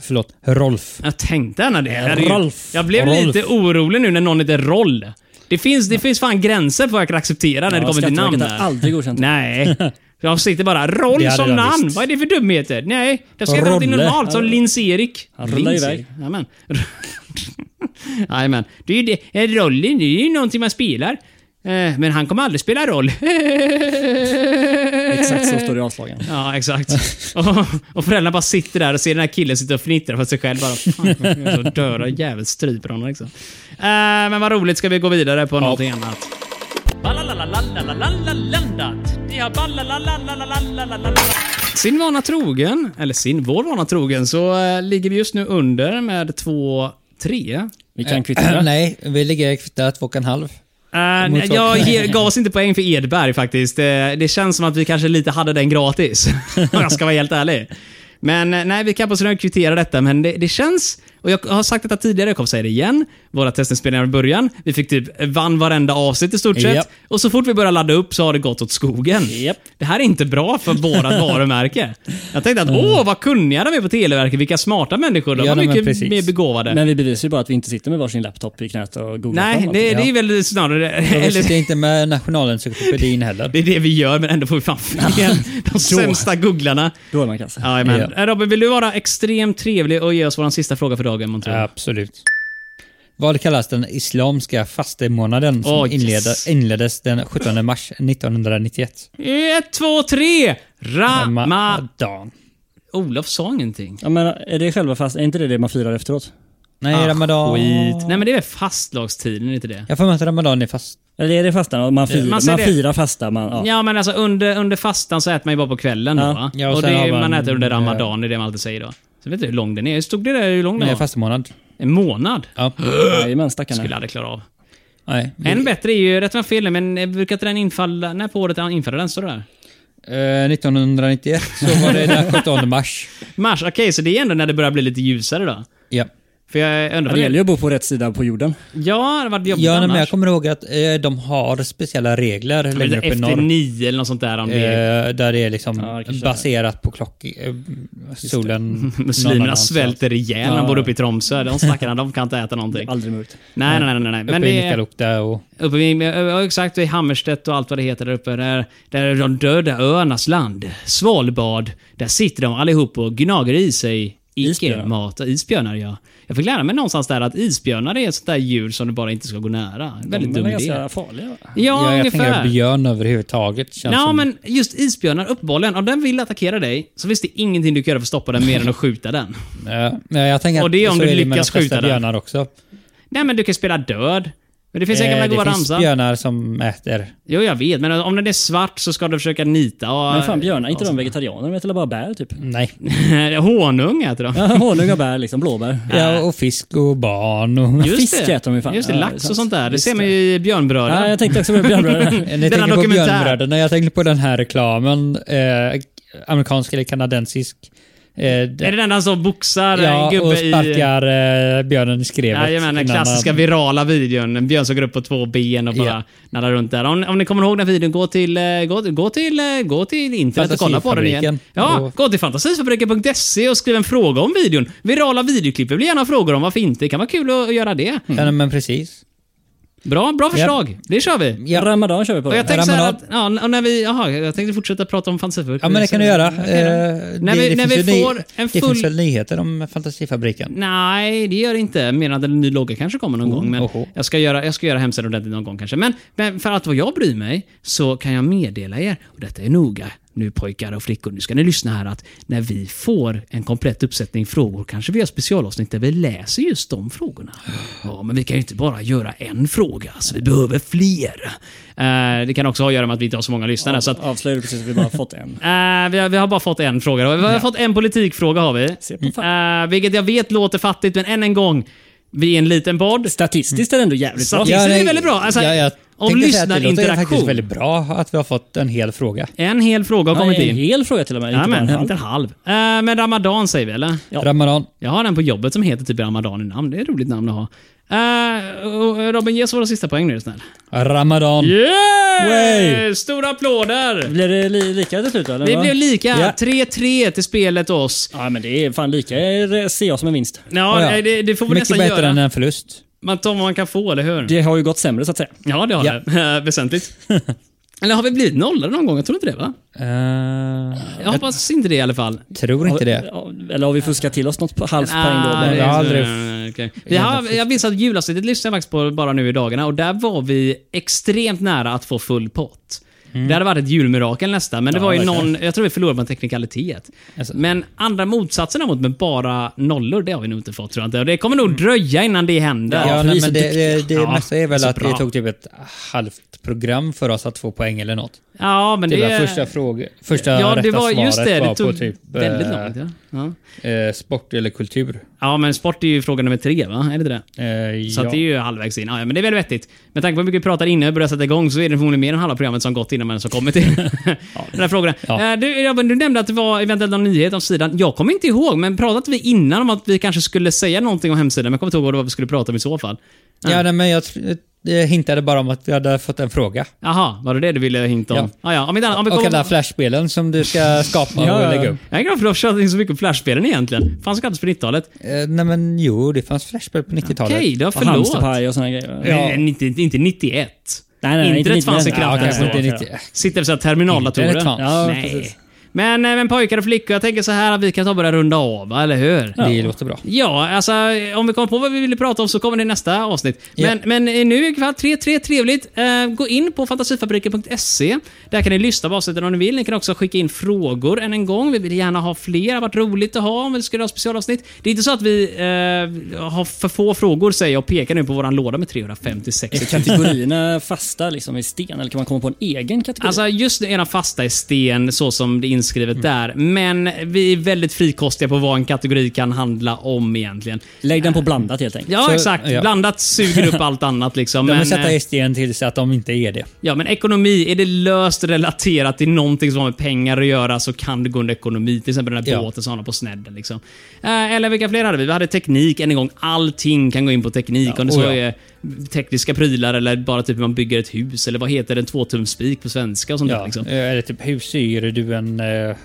Förlåt, Rolf. Jag tänkte gärna det. Herregud. Rolf. Jag blev Rolf. lite orolig nu när någon heter Roll. Det finns, det finns fan gränser för vad jag kan acceptera när det Ja, kommer till namn. Har aldrig godkänt. Nej. Jag sitter bara Roll som jag namn. visst. Vad är det för dumheter? Nej, det ska heta Rolle. normalt som Lins-Erik. Han rullar Lins- iväg. Jajamän. Jajamän. Det är ju det. eh, Rollen, det är ju någonting man spelar. Eh, Men han kommer aldrig spela roll. Exakt så står det i avslagen. Ja, exakt. och, och föräldrarna bara sitter där och ser den här killen sitta och fnittra för sig själv. Bara, fan, så döda jävel stryper honom liksom. Eh, men vad roligt, ska vi gå vidare på någonting annat? Sin vana trogen, eller sin, vår vana trogen, så eh, ligger vi just nu under med 2-3. Vi kan kvittera. Nej, vi ligger och en halv. Uh, jag gav oss inte poäng för Edberg faktiskt. Det, det känns som att vi kanske lite hade den gratis. Om jag ska vara helt ärlig. Men eh, nej, vi kan på så kvittera detta, men det, det känns... Och jag har sagt detta tidigare, jag kommer säga det igen. Våra testinspelningar i början. Vi fick typ vann varenda avsnitt i stort sett. Japp. Och så fort vi började ladda upp så har det gått åt skogen. Japp. Det här är inte bra för vårt varumärke. Jag tänkte att åh, vad kunniga de är på Televerket. Vilka smarta människor. De Ja, var mycket precis. mer begåvade. Men vi bevisar ju bara att vi inte sitter med varsin laptop i knät och googlar nej, fram det, det är väl snarare... Och vi Eller, sitter inte med Nationalencyklopedin heller. Det är det vi gör, men ändå får vi fan fel. De sämsta googlarna. Då är man kass. Ja, men. Ja. Eh, Robin, vill du vara extremt trevlig och ge oss vår sista fråga för dagen, månntro? Absolut. Vad kallas den islamska fastemånaden som inleda, yes. inleddes den 17 mars 1991? Ett, två, tre! Rama... Ramadan. Olof sa ingenting. Ja, men är det själva fast, är inte det det man firar efteråt? Nej, Ah, Ramadan. Skit. Nej, men det är väl fastlagstiden, är inte det? Jag får att Ramadan är fast. Eller är det fasta? Man firar, Man man firar fasta. Man, ja. Ja, men alltså under, under fastan så äter man ju bara på kvällen då, Ja. va? Ja, och och det, man- man äter under ramadan, det är det man alltid säger då. Så vet du hur lång den är? Stod det där hur lång den Nej, var? fastemånad. En månad? Ja. Jajamän, Skulle stackarna. aldrig klara av. Nej. Än bättre är ju, rätt mig fel men eh, brukar inte den infalla, när på året infaller den? Står det där? Eh, 1991 så var det den 17 mars. Mars, okej, så det är ändå när det börjar bli lite ljusare då? Ja. För jag undrar... Ja, Det gäller ju att bo på rätt sida på jorden. Ja, det varit jobbigt Ja, nej, men annars. jag kommer ihåg att eh, de har speciella regler Men längre upp i Efter norr. nio eller något sånt där om det är... Eh, där det är liksom Ja, det baserat på klock... Eh, solen... Muslimerna svälter ihjäl när de Ja. bor uppe i Tromsö. De stackarna, de kan inte äta någonting. Aldrig möjligt. Nej, nej, nej, nej. nej. Uppe Men i är Nikkaluokta och... uppe vid, ja, exakt, i Hammerstedt och allt vad det heter där uppe. Där, där är de döda öarnas land. Svalbard. Där sitter de allihop och gnager i sig Icke mata isbjörnar, ja. Jag fick lära mig någonstans där att isbjörnar är ett sånt där djur som du bara inte ska gå nära. Väldigt De dum är idé. ganska farliga. Ja, Ja, jag tänker ungefär. björn överhuvudtaget. Känns Ja, som, men just isbjörnar, uppehållen, om den vill attackera dig så finns det ingenting du kan göra för att stoppa den mer än att skjuta den. Ja, jag tänker Och att det är om så du är det med lyckas de skjuta den. björnar också. Nej, men du kan spela död. Men det finns en gamla Eh, goda det finns ramsa. björnar som äter. Jo, jag vet, men om den är svart så ska du försöka nita och... Men fan björnar, inte de vegetarianer? De äter bara bär typ? Nej. Honung äter de. Ja, honung och bär liksom, blåbär. Ja, och fisk och barn och... Just fisk det. äter de ju fan. Just det, lax och sånt där. Det Just ser man ju i björnbröderna. Ja, jag tänkte också på björnbröder. Ni Denna tänker på björnbröderna, jag tänkte på den här reklamen. Eh, amerikansk eller kanadensisk. Eh, Är det den där som boxar ja, en gubbe och i... sparkar eh, björnen i skrevet. Jajamän, den klassiska han- virala videon. En björn som går upp på två ben och bara Ja. nallar runt där. Om, om ni kommer ihåg den videon, gå till, eh, gå, gå till, gå till internet och kolla på den igen. Ja, Och- gå till fantasifabriken.se och skriv en fråga om videon. Virala videoklipp vill vi gärna frågor om, varför inte? Det kan vara kul att, göra det. Ja, men precis. Bra, bra förslag. Det kör vi. Ja. Ramadan kör vi på. Och jag tänkte så här att, ja, när vi, jaha, jag tänkte fortsätta prata om fantasifabriken. Ja, men det kan du göra. Eh, När det, vi- det när vi får ny- en Det full- finns väl nyheter om Fantasifabriken? Nej, det gör det inte. Mer att en ny logga kanske kommer någon gång. Men oho. jag ska göra, jag ska göra hemsidan ordentligt någon gång kanske. Men, men för att vad jag bryr mig så kan jag meddela er, och detta är noga nu pojkar och flickor, nu ska ni lyssna här att när vi får en komplett uppsättning frågor kanske vi gör specialavsnitt där vi läser just de frågorna. Ja, men vi kan ju inte bara göra en fråga, så vi behöver fler. Eh, det kan också ha att göra med att vi inte har så många lyssnare. Så att, Avslöjade precis att vi bara fått en. Eh, vi, har, vi har bara fått en fråga. då. Vi har fått en politikfråga har vi. Eh, vilket jag vet låter fattigt, men än en gång. Vi är en liten podd. Statistiskt är det ändå jävligt bra. Statistiskt. det är nej, väldigt bra. Alltså, ja, jag om tänkte att det låter lyssnarinteraktion. faktiskt väldigt bra att vi har fått en hel fråga. En hel fråga har Ja, kommit en in. hel fråga till och med. Ja, inte bara en men, inte en halv. Eh, men Ramadan säger vi, eller? Ja. Ramadan. Jag har en på jobbet som heter typ Ramadan i namn. Det är ett roligt namn att ha. Eh, och Robin, ge oss våra sista poäng nu, är snäll. Ramadan. Yeah! Way! Stora applåder! Blir det li lika till slut eller? Vi va? blev lika. Ja. 3-3 till spelet och oss. Ja, men det är fan lika. Det ser jag som en vinst. Ja, Ja, ja. Det, det får vi Mycket nästan bättre göra. än en förlust. Man tar vad man kan få, eller hur? Det har ju gått sämre så att säga. Ja, det har Ja. det. Väsentligt. Eller har vi blivit nollade någon gång? Jag tror inte det, va? Uh, Jag hoppas inte det i alla fall. tror inte det. Eller har vi fuskat till oss något på halvt poäng då? Ah, jag aldrig- okej. Vi har, jag minns att julavsnittet lyssnade jag faktiskt på bara nu i dagarna och där var vi extremt nära att få full pott. Det hade varit ett julmirakel nästan, men det Ja, var ju verkligen. någon, jag tror vi förlorade på en teknikalitet. Alltså. Men andra motsatsen däremot med bara nollor, det har vi nog inte fått tror jag inte. Och det kommer nog dröja innan det händer. Ja, nej, så men det, det, det Ja, mesta är väl att bra. det tog typ ett halvt program för oss att få poäng eller något. Ja, men Det det... var första frågan. Första Ja, det rätta var svaret just det. var Det tog på typ väldigt eh, långt. Ja. Ja. eh, sport eller kultur. Ja, men sport är ju fråga nummer tre, va? Är det det? Eh, Så ja. det är ju halvvägs in. Ja, men det är väl vettigt. Med tanke på hur mycket vi pratar innan vi börjar sätta igång så är det förmodligen mer än halva programmet som gått innan man ens har kommit till den här frågan. Ja. Eh, Du, du nämnde att det var eventuellt någon nyhet om sidan. Jag kommer inte ihåg, men pratade vi innan om att vi kanske skulle säga någonting om hemsidan? Men jag kommer inte ihåg vad det var vi skulle prata om i så fall. Ja, nej, men jag, jag hintade bara om att vi hade fått en fråga. Jaha, var det det du ville hinta om? Ja. Ja. ja, Om inte om vi Och alla flashspelen som du ska skapa Ja, och lägga upp. Jag är glad för att du har kört in så mycket på flashspelen egentligen. Fanns gratis på 90-talet. Eh, nej men jo, det fanns flashspel på 90-talet. Okej, det var Och förlåt. hamsterpaj och såna grejer. Ja. Nej, inte, inte 91. Nej, nej, nej, Internet inte fanns i 99. kraft Ja, nästan. kanske Ja, inte ja. 90. Sitter så här terminaldatorer. Internet fanns. Ja, Nej. precis. Men, men pojkar och flickor, jag tänker så här att vi kan ta och börja runda av, eller hur? Ja. Det låter bra. alltså om vi kommer på vad vi ville prata om så kommer det i nästa avsnitt. Ja. Men, men nu ikväll, 3-3, trevligt. Eh, gå in på fantasifabriken.se. Där kan ni lyssna på avsnitten om ni vill. Ni kan också skicka in frågor än en gång. Vi vill gärna ha fler. Det har varit roligt att ha om vi skulle ha specialavsnitt. Det är inte så att vi eh, har för få frågor, säger jag och pekar nu på våran låda med 356 Är kategorierna fasta liksom i sten eller kan man komma på en egen kategori? Alltså just nu är de fasta i sten så som det inskrivet Mm. där. Men vi är väldigt frikostiga på vad en kategori kan handla om egentligen. Lägg den på blandat helt enkelt. Ja, Så- exakt. ja. Blandat suger upp allt annat liksom. De Men, vill sätta eh, sten tills att de inte är det. ja, men ekonomi, är det löst relaterat till någonting som har med pengar att göra så kan det gå under ekonomi. Till exempel den här Ja. båten som hamnar på snedden. Liksom. Eh, eller vilka fler hade vi? Vi hade teknik än en gång. Allting kan gå in på teknik. om det så ja. är tekniska prylar eller bara typ hur man bygger ett hus eller vad heter en tvåtumsspik på svenska och sånt där Ja, liksom. eh, Eller typ hur syr du en... eh,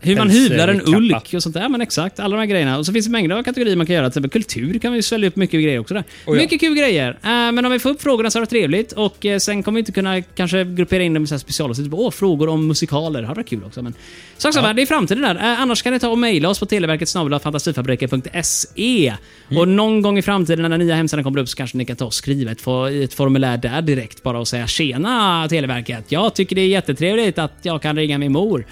Hur man hyvlar en ulk och sånt där. Men exakt, alla de här grejerna. Och så finns det mängder av kategorier man kan göra. Till exempel kultur kan vi svälja upp mycket grejer också där. Oh ja. Mycket kul grejer. Eh, men om vi får upp frågorna så är det trevligt. Och eh, sen kommer vi inte kunna kanske gruppera in dem i specialavsnitt. Typ, Åh, frågor om musikaler. Det hade varit kul också. Men sak samma, det är framtiden där. Annars kan ni ta och mejla oss på televerket snabel-a fantasifabriken.se. Och någon gång i framtiden när den nya hemsidan kommer upp så kanske ni kan ta och skriva ett, ett formulär där direkt bara och säga Tjena Televerket! Jag tycker det är jättetrevligt att jag kan ringa min mor.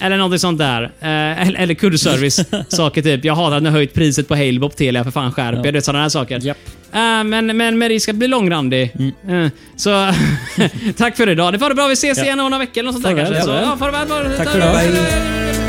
Eller någonting sånt där. Eh, eller, eller kundservice. saker typ. Jag hatar att ni har höjt priset på Halebop Telia. För fan skärp er. Du vet sådana här saker. Japp. Eh, men, men med risk att bli långrandig. Eh, så tack för idag. Det var det bra. Vi ses igen om några veckor eller något sånt där Farväl, kanske. Så, farväl. ja. Tack för idag.